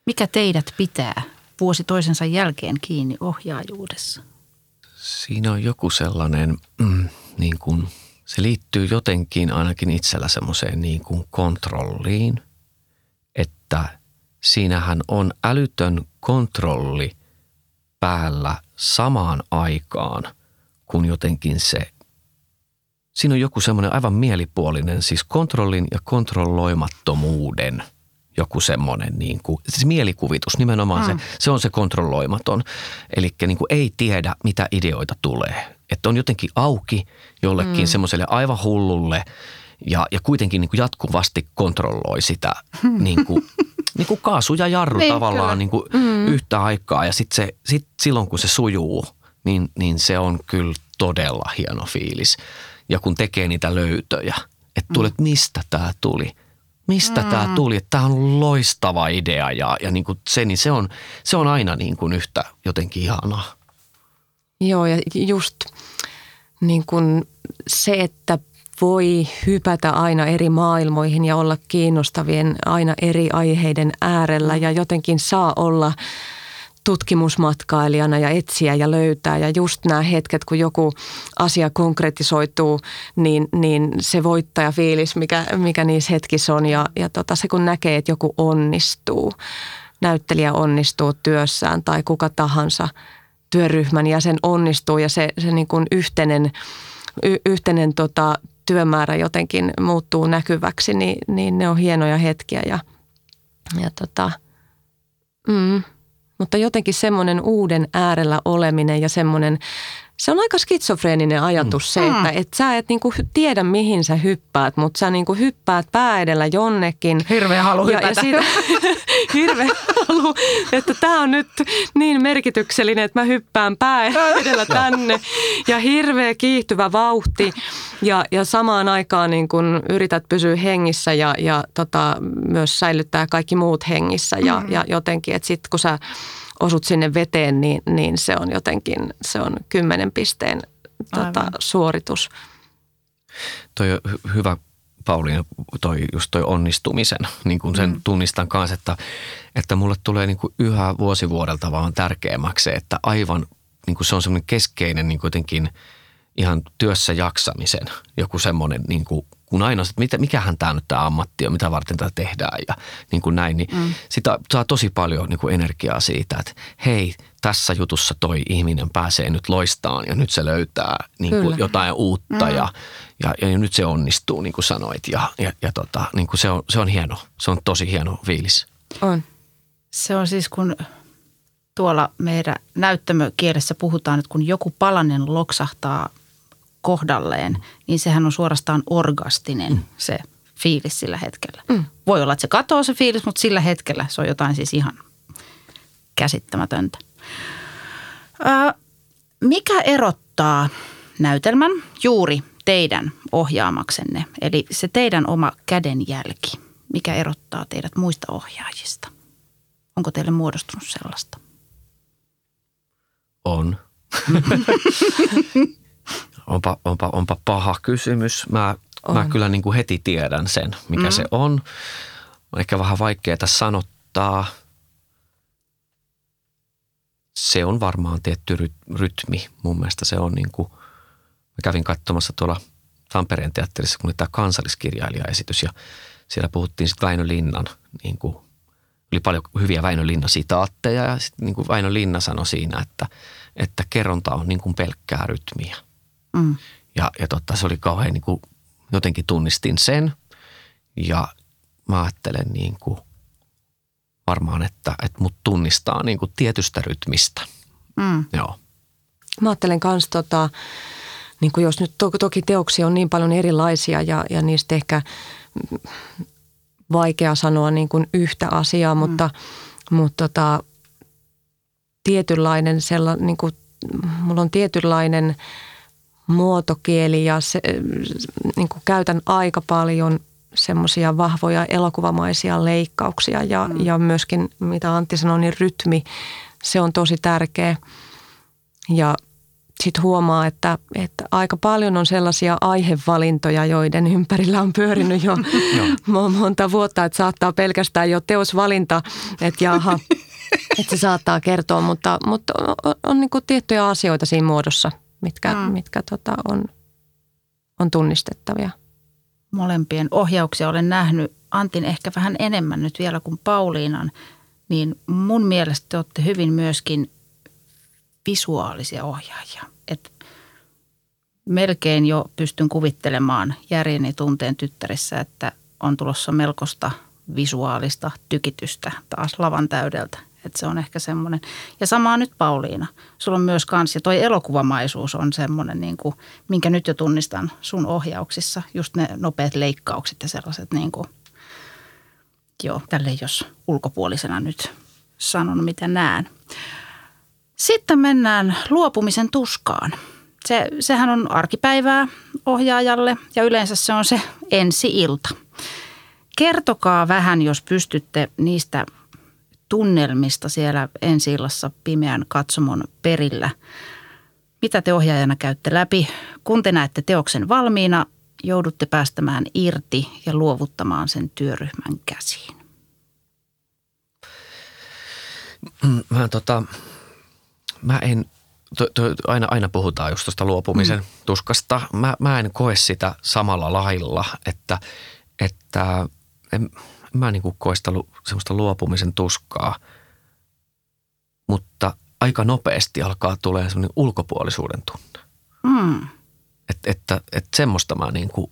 Speaker 1: Mikä teidät pitää vuosi toisensa jälkeen kiinni ohjaajuudessa?
Speaker 3: Siinä on joku sellainen, mm, niin kuin, se liittyy jotenkin ainakin itsellä semmoiseen niin kuin kontrolliin, että siinähän on älytön kontrolli päällä samaan aikaan, kun jotenkin se, siinä on joku semmoinen aivan mielipuolinen, siis kontrollin ja kontrolloimattomuuden joku semmoinen niin kuin, siis mielikuvitus, nimenomaan mm. se, se on se kontrolloimaton. Eli niin kuin ei tiedä, mitä ideoita tulee. Että on jotenkin auki jollekin mm. semmoiselle aivan hullulle ja, ja kuitenkin niin kuin jatkuvasti kontrolloi sitä niin kuin, niin kuin kaasu ja jarru niin, tavallaan niin kuin mm. yhtä aikaa. Ja sitten se, sit silloin kun se sujuu, niin, niin se on kyllä todella hieno fiilis. Ja kun tekee niitä löytöjä, että tulet, mm. mistä tämä tuli – mistä mm. tämä tuli, tämä on loistava idea ja, ja niin kuin se, niin se, on, se on aina niin kuin yhtä jotenkin ihanaa.
Speaker 2: Joo ja just niin kuin se, että voi hypätä aina eri maailmoihin ja olla kiinnostavien aina eri aiheiden äärellä ja jotenkin saa olla – tutkimusmatkailijana ja etsiä ja löytää. Ja just nämä hetket, kun joku asia konkretisoituu, niin, niin se voittajafiilis, mikä, mikä niissä hetkissä on. Ja, ja tota, se kun näkee, että joku onnistuu, näyttelijä onnistuu työssään tai kuka tahansa työryhmän jäsen onnistuu ja se, se niin kuin yhteinen, y, yhteinen tota, työmäärä jotenkin muuttuu näkyväksi, niin, niin ne on hienoja hetkiä ja, ja tota, mm, mutta jotenkin semmoinen uuden äärellä oleminen ja semmoinen, se on aika skitsofreeninen ajatus mm. se, että mm. et sä et niinku tiedä mihin sä hyppäät, mutta sä niinku hyppäät pää edellä jonnekin.
Speaker 1: Hirveä halu
Speaker 2: ja,
Speaker 1: hypätä.
Speaker 2: Ja siitä, hirveä halu, että tämä on nyt niin merkityksellinen, että mä hyppään pää edellä tänne. Ja hirveä kiihtyvä vauhti ja, ja samaan aikaan niin kun yrität pysyä hengissä ja, ja tota, myös säilyttää kaikki muut hengissä. Ja, mm. ja jotenkin, että sitten kun sä osut sinne veteen, niin, niin se on jotenkin, se on kymmenen pisteen tota, suoritus.
Speaker 3: Toi on hyvä Pauliina, toi, just toi onnistumisen, niin kuin sen mm. tunnistan kanssa, että, että mulle tulee niin kuin yhä vuosivuodelta vaan tärkeämmäksi se, että aivan niin kuin se on semmoinen keskeinen niin jotenkin ihan työssä jaksamisen joku semmoinen niin kuin kun aina, että mitä, mikähän tämä nyt tämä ammatti on, mitä varten tätä tehdään ja niin kuin näin, niin mm. sitä saa tosi paljon niin kuin energiaa siitä, että hei, tässä jutussa toi ihminen pääsee nyt loistaan ja nyt se löytää niin kuin jotain uutta mm. ja, ja, ja, nyt se onnistuu, niin kuin sanoit ja, ja, ja tota, niin kuin se, on, se on hieno, se on tosi hieno fiilis.
Speaker 2: On.
Speaker 1: Se on siis kun tuolla meidän näyttämökielessä puhutaan, että kun joku palanen loksahtaa kohdalleen, niin sehän on suorastaan orgastinen mm. se fiilis sillä hetkellä. Mm. Voi olla, että se katoaa se fiilis, mutta sillä hetkellä se on jotain siis ihan käsittämätöntä. Ö, mikä erottaa näytelmän juuri teidän ohjaamaksenne, eli se teidän oma kädenjälki? Mikä erottaa teidät muista ohjaajista? Onko teille muodostunut sellaista?
Speaker 3: On. onpa, onpa, onpa paha kysymys. Mä, on. mä kyllä niin kuin heti tiedän sen, mikä mm. se on. On ehkä vähän vaikeaa sanottaa. Se on varmaan tietty rytmi. Mun mielestä se on niin kuin Mä kävin katsomassa tuolla Tampereen teatterissa, kun oli tämä kansalliskirjailijaesitys ja siellä puhuttiin sitten Väinö Linnan, niin kuin, oli paljon hyviä Väinö Linnan sitaatteja ja sitten niin kuin Väinö Linna sanoi siinä, että, että kerronta on niin kuin pelkkää rytmiä.
Speaker 1: Mm.
Speaker 3: Ja, ja totta, se oli kauhean niin kuin, jotenkin tunnistin sen ja mä ajattelen niin kuin, varmaan, että, että mut tunnistaa niin kuin tietystä rytmistä.
Speaker 1: Mm.
Speaker 3: Joo.
Speaker 2: Mä ajattelen myös, tota, niin kuin jos nyt to, toki teoksia on niin paljon erilaisia ja, ja niistä ehkä vaikea sanoa niin kuin yhtä asiaa, mm. mutta, mutta tota, tietynlainen sellainen, niin kuin, mulla on tietynlainen muotokieli ja se, niin kuin käytän aika paljon semmoisia vahvoja elokuvamaisia leikkauksia ja, mm. ja myöskin, mitä Antti sanoi, niin rytmi, se on tosi tärkeä. Ja sitten huomaa, että, että aika paljon on sellaisia aihevalintoja, joiden ympärillä on pyörinyt jo monta vuotta, että saattaa pelkästään jo teosvalinta, että jaha, että se saattaa kertoa, mutta, mutta on, on niin kuin tiettyjä asioita siinä muodossa, mitkä, mm. mitkä tota on, on tunnistettavia.
Speaker 1: Molempien ohjauksia olen nähnyt Antin ehkä vähän enemmän nyt vielä kuin Pauliinan, niin mun mielestä te olette hyvin myöskin visuaalisia ohjaajia. Et melkein jo pystyn kuvittelemaan järjeni tunteen tyttärissä, että on tulossa melkoista visuaalista tykitystä taas lavan täydeltä. Että se on ehkä semmoinen. Ja samaa nyt Pauliina. Sulla on myös kans, ja toi elokuvamaisuus on semmoinen, niin kuin, minkä nyt jo tunnistan sun ohjauksissa. Just ne nopeat leikkaukset ja sellaiset, niin kuin, joo, tälleen jos ulkopuolisena nyt sanon, mitä näen. Sitten mennään luopumisen tuskaan. Se, sehän on arkipäivää ohjaajalle ja yleensä se on se ensi-ilta. Kertokaa vähän, jos pystytte niistä tunnelmista siellä ensi pimeän katsomon perillä. Mitä te ohjaajana käytte läpi? Kun te näette teoksen valmiina, joudutte päästämään irti ja luovuttamaan sen työryhmän käsiin.
Speaker 3: Mä tota, mä en, to, to, aina, aina puhutaan just tuosta luopumisen mm. tuskasta. Mä, mä en koe sitä samalla lailla, että, että en, mä niin kuin sitä semmoista luopumisen tuskaa, mutta aika nopeasti alkaa tulee semmoinen ulkopuolisuuden tunne.
Speaker 1: Mm.
Speaker 3: Et, että, että semmoista mä niin kuin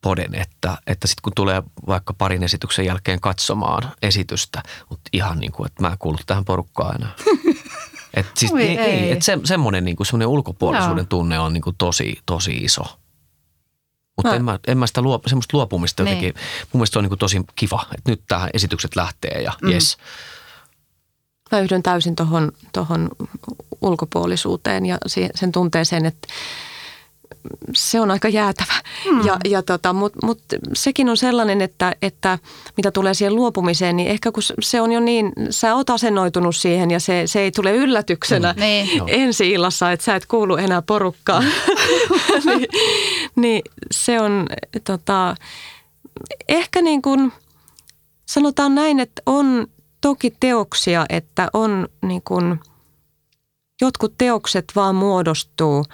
Speaker 3: poden, että, että sitten kun tulee vaikka parin esityksen jälkeen katsomaan esitystä, mutta ihan niin kuin, että mä en kuulu tähän porukkaan enää. Et siis,
Speaker 1: Oi,
Speaker 3: ei,
Speaker 1: ei.
Speaker 3: ei. Et se, semmoinen, niin kuin, semmoinen ulkopuolisuuden
Speaker 1: Joo.
Speaker 3: tunne on niin kuin tosi, tosi iso. Mutta
Speaker 2: No.
Speaker 3: en mä, en mä sitä luop, semmoista luopumista
Speaker 1: Niin.
Speaker 3: jotenkin, mun mielestä se on niin kuin tosi kiva, että nyt tähän esitykset lähtee ja
Speaker 1: Mm.
Speaker 3: jes.
Speaker 2: Mä yhdyn täysin tuohon tohon ulkopuolisuuteen ja sen tunteeseen, että se on aika jäätävä. Mm. Ja, ja tota, Mutta mut sekin on sellainen, että, että mitä tulee siihen luopumiseen, niin ehkä kun se on jo niin, sä oot asennoitunut siihen ja se, se ei tule yllätyksenä
Speaker 1: Mm. Niin.
Speaker 2: Ensi illassa, että sä et kuulu enää porukkaan. niin, niin se on tota, ehkä niin kuin, sanotaan näin, että on toki teoksia, että on niin kuin, jotkut teokset vaan muodostuu.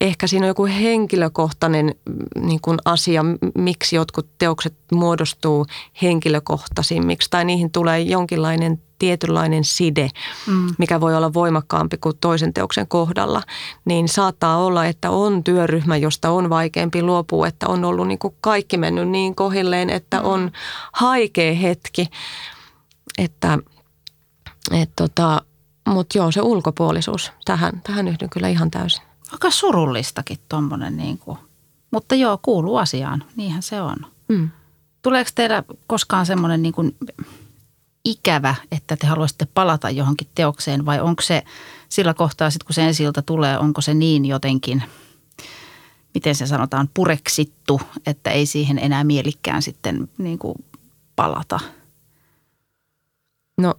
Speaker 2: Ehkä siinä on joku henkilökohtainen mm, niin kuin asia, miksi jotkut teokset muodostuu henkilökohtaisimmiksi tai niihin tulee jonkinlainen tietynlainen side,
Speaker 1: Mm.
Speaker 2: mikä voi olla voimakkaampi kuin toisen teoksen kohdalla, niin saattaa olla, että on työryhmä, josta on vaikeampi luopua, että on ollut niin kuin kaikki mennyt niin kohilleen, että on haikea hetki. Että, et tota, mutta joo, se ulkopuolisuus, tähän, tähän yhdyn kyllä ihan täysin.
Speaker 1: Aika surullistakin tuommoinen, niin kuin. mutta joo, kuuluu asiaan. Niinhän se on.
Speaker 2: Mm.
Speaker 1: Tuleeko teillä koskaan semmoinen niin kuin ikävä, että te haluaisitte palata johonkin teokseen vai onko se sillä kohtaa sitten kun se ensi tulee, onko se niin jotenkin, miten se sanotaan, pureksittu, että ei siihen enää mielikään sitten niin kuin palata?
Speaker 2: No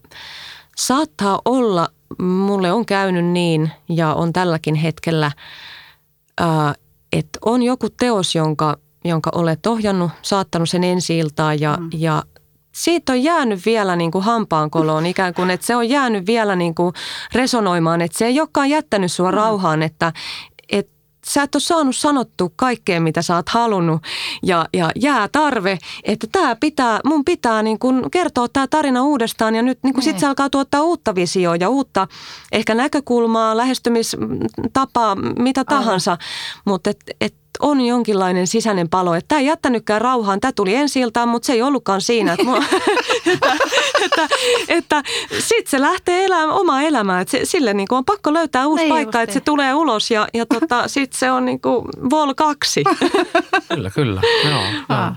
Speaker 2: saattaa olla, mulle on käynyt niin ja on tälläkin hetkellä, että on joku teos, jonka, jonka olet ohjannut, saattanut sen ensi ja, mm. ja siitä on jäänyt vielä niin kuin hampaankoloon ikään kuin, että se on jäänyt vielä niin kuin resonoimaan, että se ei olekaan jättänyt sua rauhaan, että, että sä et ole saanut sanottu kaikkea, mitä sä oot halunnut. Ja, ja jää tarve, että tää pitää, mun pitää niin kun kertoa tämä tarina uudestaan. Ja nyt niin kun sit se alkaa tuottaa uutta visioa ja uutta ehkä näkökulmaa, lähestymistapaa, mitä tahansa, mutta et, et on jonkinlainen sisäinen palo, että tämä ei jättänytkään rauhaan. Tämä tuli ensi iltaan, mutta se ei ollutkaan siinä. Että, että, että, että sitten se lähtee elämään omaa elämää. Että se, sille niin kuin on pakko löytää uusi
Speaker 1: Niin
Speaker 2: paikka, että se tulee ulos ja, ja tota, sitten se on niin kuin vol kaksi.
Speaker 3: Kyllä, kyllä. Joo, joo.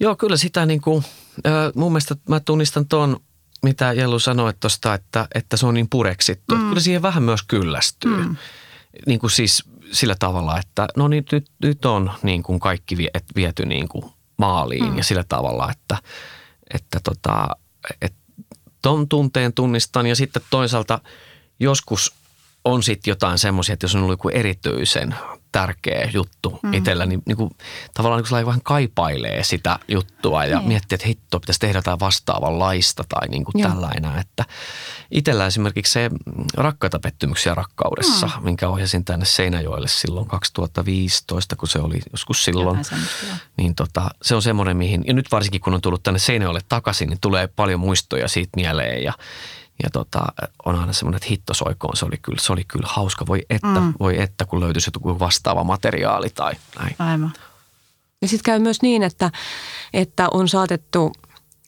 Speaker 3: Joo kyllä sitä niin kuin, äh, mun mielestä mä tunnistan tuon, mitä Jellu sanoi tuosta, että, että se on niin pureksittu. Mm. Kyllä siihen vähän myös kyllästyy. Mm. Niin kuin siis sillä tavalla, että no niin nyt, nyt on niin kuin kaikki vie, et viety niin kuin maaliin mm. ja sillä tavalla, että, että tota, et ton tunteen tunnistan ja sitten toisaalta joskus on sitten jotain semmoisia, että jos on ollut joku erityisen tärkeä juttu mm. itsellä, niin, niin kuin, tavallaan niin kuin vähän kaipailee sitä juttua ja
Speaker 1: Niin.
Speaker 3: miettii, että hitto, pitäisi tehdä jotain vastaavanlaista tai niin kuin
Speaker 2: Joo.
Speaker 3: tällainen. Että itsellä esimerkiksi se Rakkaita pettymyksiä rakkaudessa, mm. minkä ohjasin tänne Seinäjoelle silloin 2015, kun se oli joskus silloin niin tota, se on semmoinen, mihin, ja nyt varsinkin kun on tullut tänne Seinäjoelle takaisin, niin tulee paljon muistoja siitä mieleen ja, ja tota, on aina semmoinen, että hitto soikoon, se oli kyllä, se oli kyllä hauska, voi että,
Speaker 1: Mm.
Speaker 3: voi että, kun löytyisi joku vastaava materiaali tai näin.
Speaker 1: Aivan.
Speaker 2: Ja sitten käy myös niin, että, että on saatettu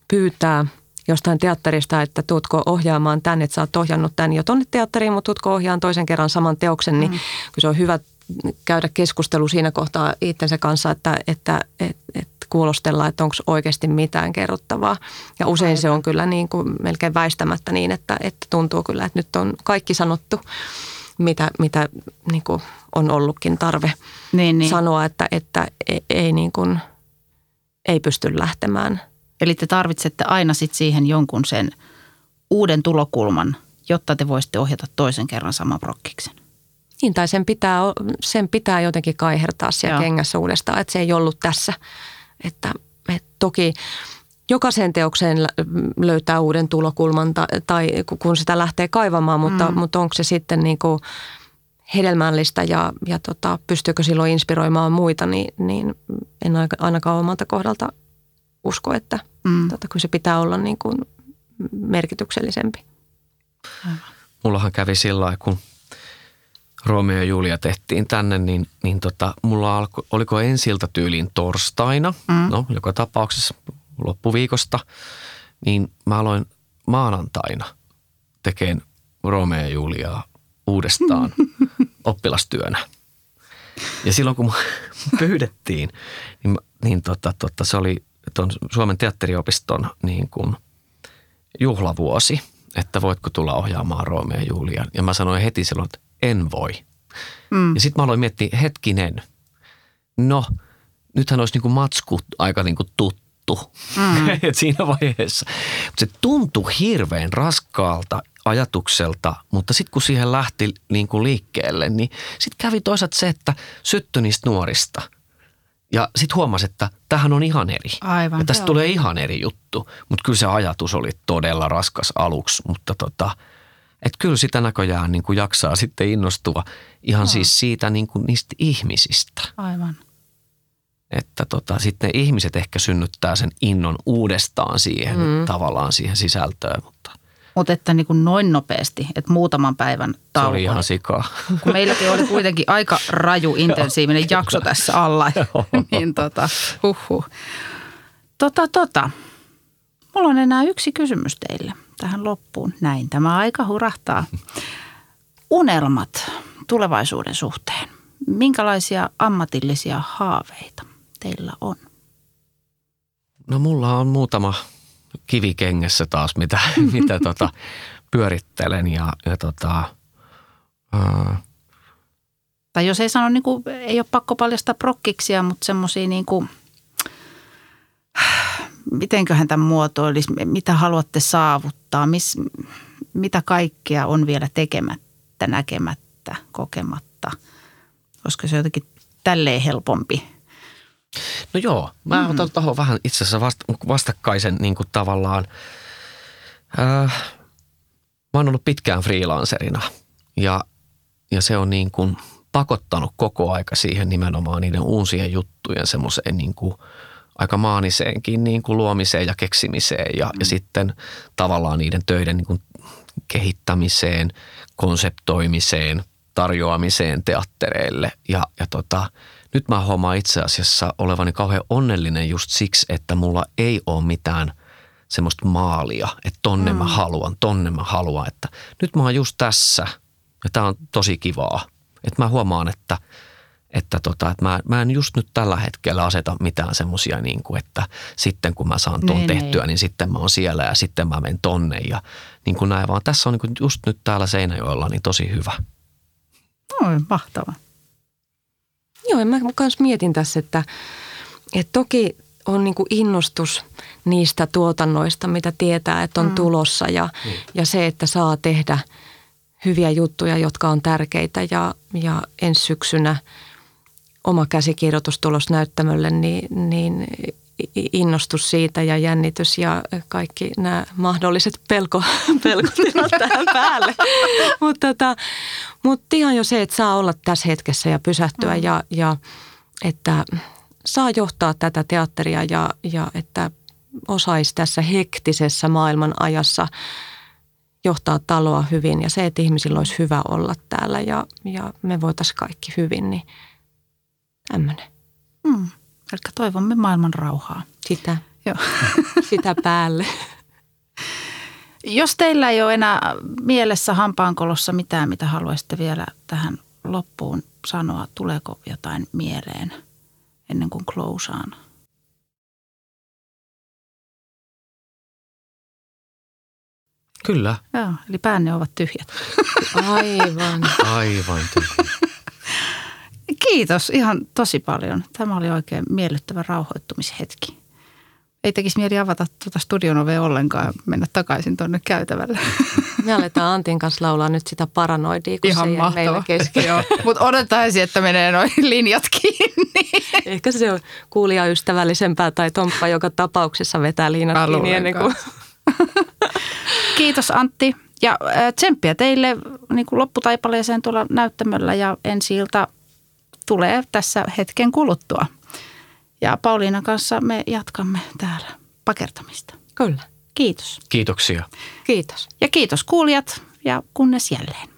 Speaker 2: pyytää jostain teatterista, että tuutko ohjaamaan tänne, että sä oot ohjannut tän jo tonne teatteriin, mutta tuutko ohjaan toisen kerran saman teoksen, niin mm. kun se on hyvä käydä keskustelu siinä kohtaa itsensä kanssa, että, että et, et kuulostellaan, että onko oikeasti mitään kerrottavaa. Ja usein Aivan. se on kyllä niin kuin melkein väistämättä niin, että, että tuntuu kyllä, että nyt on kaikki sanottu, mitä, mitä niin kuin on ollutkin tarve
Speaker 1: Niin, niin.
Speaker 2: sanoa, että, että ei, ei, niin kuin, ei pysty lähtemään.
Speaker 1: Eli te tarvitsette aina sit siihen jonkun sen uuden tulokulman, jotta te voisitte ohjata toisen kerran saman prokkiksen.
Speaker 2: Niin, tai sen pitää, sen pitää jotenkin kaihertaa siellä
Speaker 1: Joo.
Speaker 2: kengässä uudestaan, että se ei ollut tässä. Että, että toki jokaiseen teokseen lö- löytää uuden tulokulman ta- tai ku- kun sitä lähtee kaivamaan, mutta, mm. mutta onko se sitten niin kuin hedelmällistä ja, ja tota, pystyykö silloin inspiroimaan muita, niin, niin en ainakaan omalta kohdalta usko, että
Speaker 1: Mm.
Speaker 2: tota, kyllä se pitää olla niin kuin merkityksellisempi.
Speaker 3: Mullahan kävi sillä kun Romeo ja Julia tehtiin tänne, niin, niin tota, mulla alko, oliko ensiltä tyyliin torstaina,
Speaker 1: Mm.
Speaker 3: no joka tapauksessa loppuviikosta, niin mä aloin maanantaina tekemään Romeo ja Juliaa uudestaan oppilastyönä. Ja silloin kun pyydettiin, niin, niin tota, tota, se oli ton Suomen teatteriopiston niin kuin juhlavuosi, että voitko tulla ohjaamaan Romeo ja Julia. Ja mä sanoin heti silloin, että en voi.
Speaker 1: Mm.
Speaker 3: Ja sitten mä aloin miettiä, hetkinen, no nythän olisi niin kuin matsku aika niin kuin tuttu mm. siinä vaiheessa. Mutta se tuntui hirveän raskaalta ajatukselta, mutta sitten kun siihen lähti niin kuin liikkeelle, niin sitten kävi toisaalta se, että syttyi niistä nuorista. Ja sitten huomasi, että tähän on ihan eri.
Speaker 1: Aivan.
Speaker 3: Ja tästä tulee ihan eri juttu. Mutta kyllä se ajatus oli todella raskas aluksi, mutta tota, että kyllä sitä näköjään niin kuin jaksaa sitten innostua ihan siis siitä niin kuin niistä ihmisistä.
Speaker 1: Aivan.
Speaker 3: Että tota, sitten ne ihmiset ehkä synnyttää sen innon uudestaan siihen mm. tavallaan siihen sisältöön, mutta
Speaker 1: Mutta että niin kuin noin nopeasti, että muutaman päivän
Speaker 3: se
Speaker 1: tauko.
Speaker 3: oli ihan sikaa.
Speaker 1: kun meilläkin oli kuitenkin aika raju, intensiivinen jakso tässä alla, niin tota, huhhuh. Tota, tota. Mulla on enää yksi kysymys teille tähän loppuun. Näin tämä aika hurahtaa. Unelmat tulevaisuuden suhteen. Minkälaisia ammatillisia haaveita teillä on?
Speaker 3: No mulla on muutama kivi kengessä taas, mitä, mitä tota, pyörittelen ja, ja tota, ää,
Speaker 1: Tai jos ei sano, niin kuin, ei ole pakko paljastaa prokkiksia, mutta semmoisia niin kuin, mitenköhän tämän muotoilisi, mitä haluatte saavuttaa, mis, mitä kaikkea on vielä tekemättä, näkemättä, kokematta. Olisiko se jotenkin tälleen helpompi?
Speaker 3: No joo, mä mm. otan tuohon vähän itse asiassa vasta, vastakkaisen niin kuin tavallaan. Äh, mä oon ollut pitkään freelancerina ja, ja se on niin kuin pakottanut koko aika siihen nimenomaan niiden uusien juttujen semmoiseen niin kuin aika maaniseenkin niin kuin luomiseen ja keksimiseen ja, mm. ja sitten tavallaan niiden töiden niin kuin kehittämiseen, konseptoimiseen, tarjoamiseen teattereille. Ja, ja tota, nyt mä huomaan itse asiassa olevani kauhean onnellinen just siksi, että mulla ei ole mitään semmoista maalia, että tonne mm. mä haluan, tonne mä haluan. Että nyt mä oon just tässä ja tää on tosi kivaa. Että mä huomaan, että – että, tota, että mä, mä en just nyt tällä hetkellä aseta mitään semmoisia, niin kuin, että sitten kun mä saan ton niin, tehtyä, niin. niin sitten mä oon siellä ja sitten mä menen tonne ja niin kuin näin, vaan tässä on niin kuin just nyt täällä Seinäjoella niin tosi hyvä.
Speaker 1: Oi, mahtava.
Speaker 2: Joo, mä myös mietin tässä, että, että toki on niin kuin innostus niistä tuotannoista, mitä tietää, että on mm. tulossa ja, mm. ja se, että saa tehdä hyviä juttuja, jotka on tärkeitä ja, ja ensi syksynä – oma käsikirjoitus tulos näyttämölle, niin, niin innostus siitä ja jännitys ja kaikki nämä mahdolliset pelko, pelkotilat tähän päälle. Mutta tota, mut ihan jo se, että saa olla tässä hetkessä ja pysähtyä mm. ja, ja että saa johtaa tätä teatteria ja, ja että osaisi tässä hektisessä maailman ajassa johtaa taloa hyvin ja se, että ihmisillä olisi hyvä olla täällä ja, ja me voitaisiin kaikki hyvin, niin – Tämmöinen.
Speaker 1: Mm. Eli toivomme maailman rauhaa.
Speaker 2: Sitä. Joo. Sitä päälle.
Speaker 1: Jos teillä ei ole enää mielessä hampaankolossa mitään, mitä haluaisitte vielä tähän loppuun sanoa, tuleeko jotain mieleen ennen kuin klousaan?
Speaker 3: Kyllä.
Speaker 1: Joo, eli päänne ovat tyhjät.
Speaker 2: Aivan.
Speaker 3: Aivan tyhjät.
Speaker 1: Kiitos ihan tosi paljon. Tämä oli oikein miellyttävä rauhoittumishetki. Ei tekisi mieli avata tuota studion ovea ollenkaan ja mennä takaisin tuonne käytävälle.
Speaker 2: Me aletaan Antin kanssa laulaa nyt sitä paranoidia, kun Ihan se mahtava. meillä kesken.
Speaker 1: Mutta odottaisi, että menee noin linjat kiinni.
Speaker 2: Ehkä se on kuulijaystävällisempää tai Tomppa joka tapauksessa vetää liinat Mä kiinni ennen kuin...
Speaker 1: Kiitos Antti ja tsemppiä teille niin kuin lopputaipaleeseen tuolla näyttämöllä ja ensi ilta tulee tässä hetken kuluttua. Ja Pauliina kanssa me jatkamme täällä pakertamista.
Speaker 2: Kyllä.
Speaker 1: Kiitos.
Speaker 3: Kiitoksia.
Speaker 2: Kiitos.
Speaker 1: Ja kiitos kuulijat ja kunnes jälleen.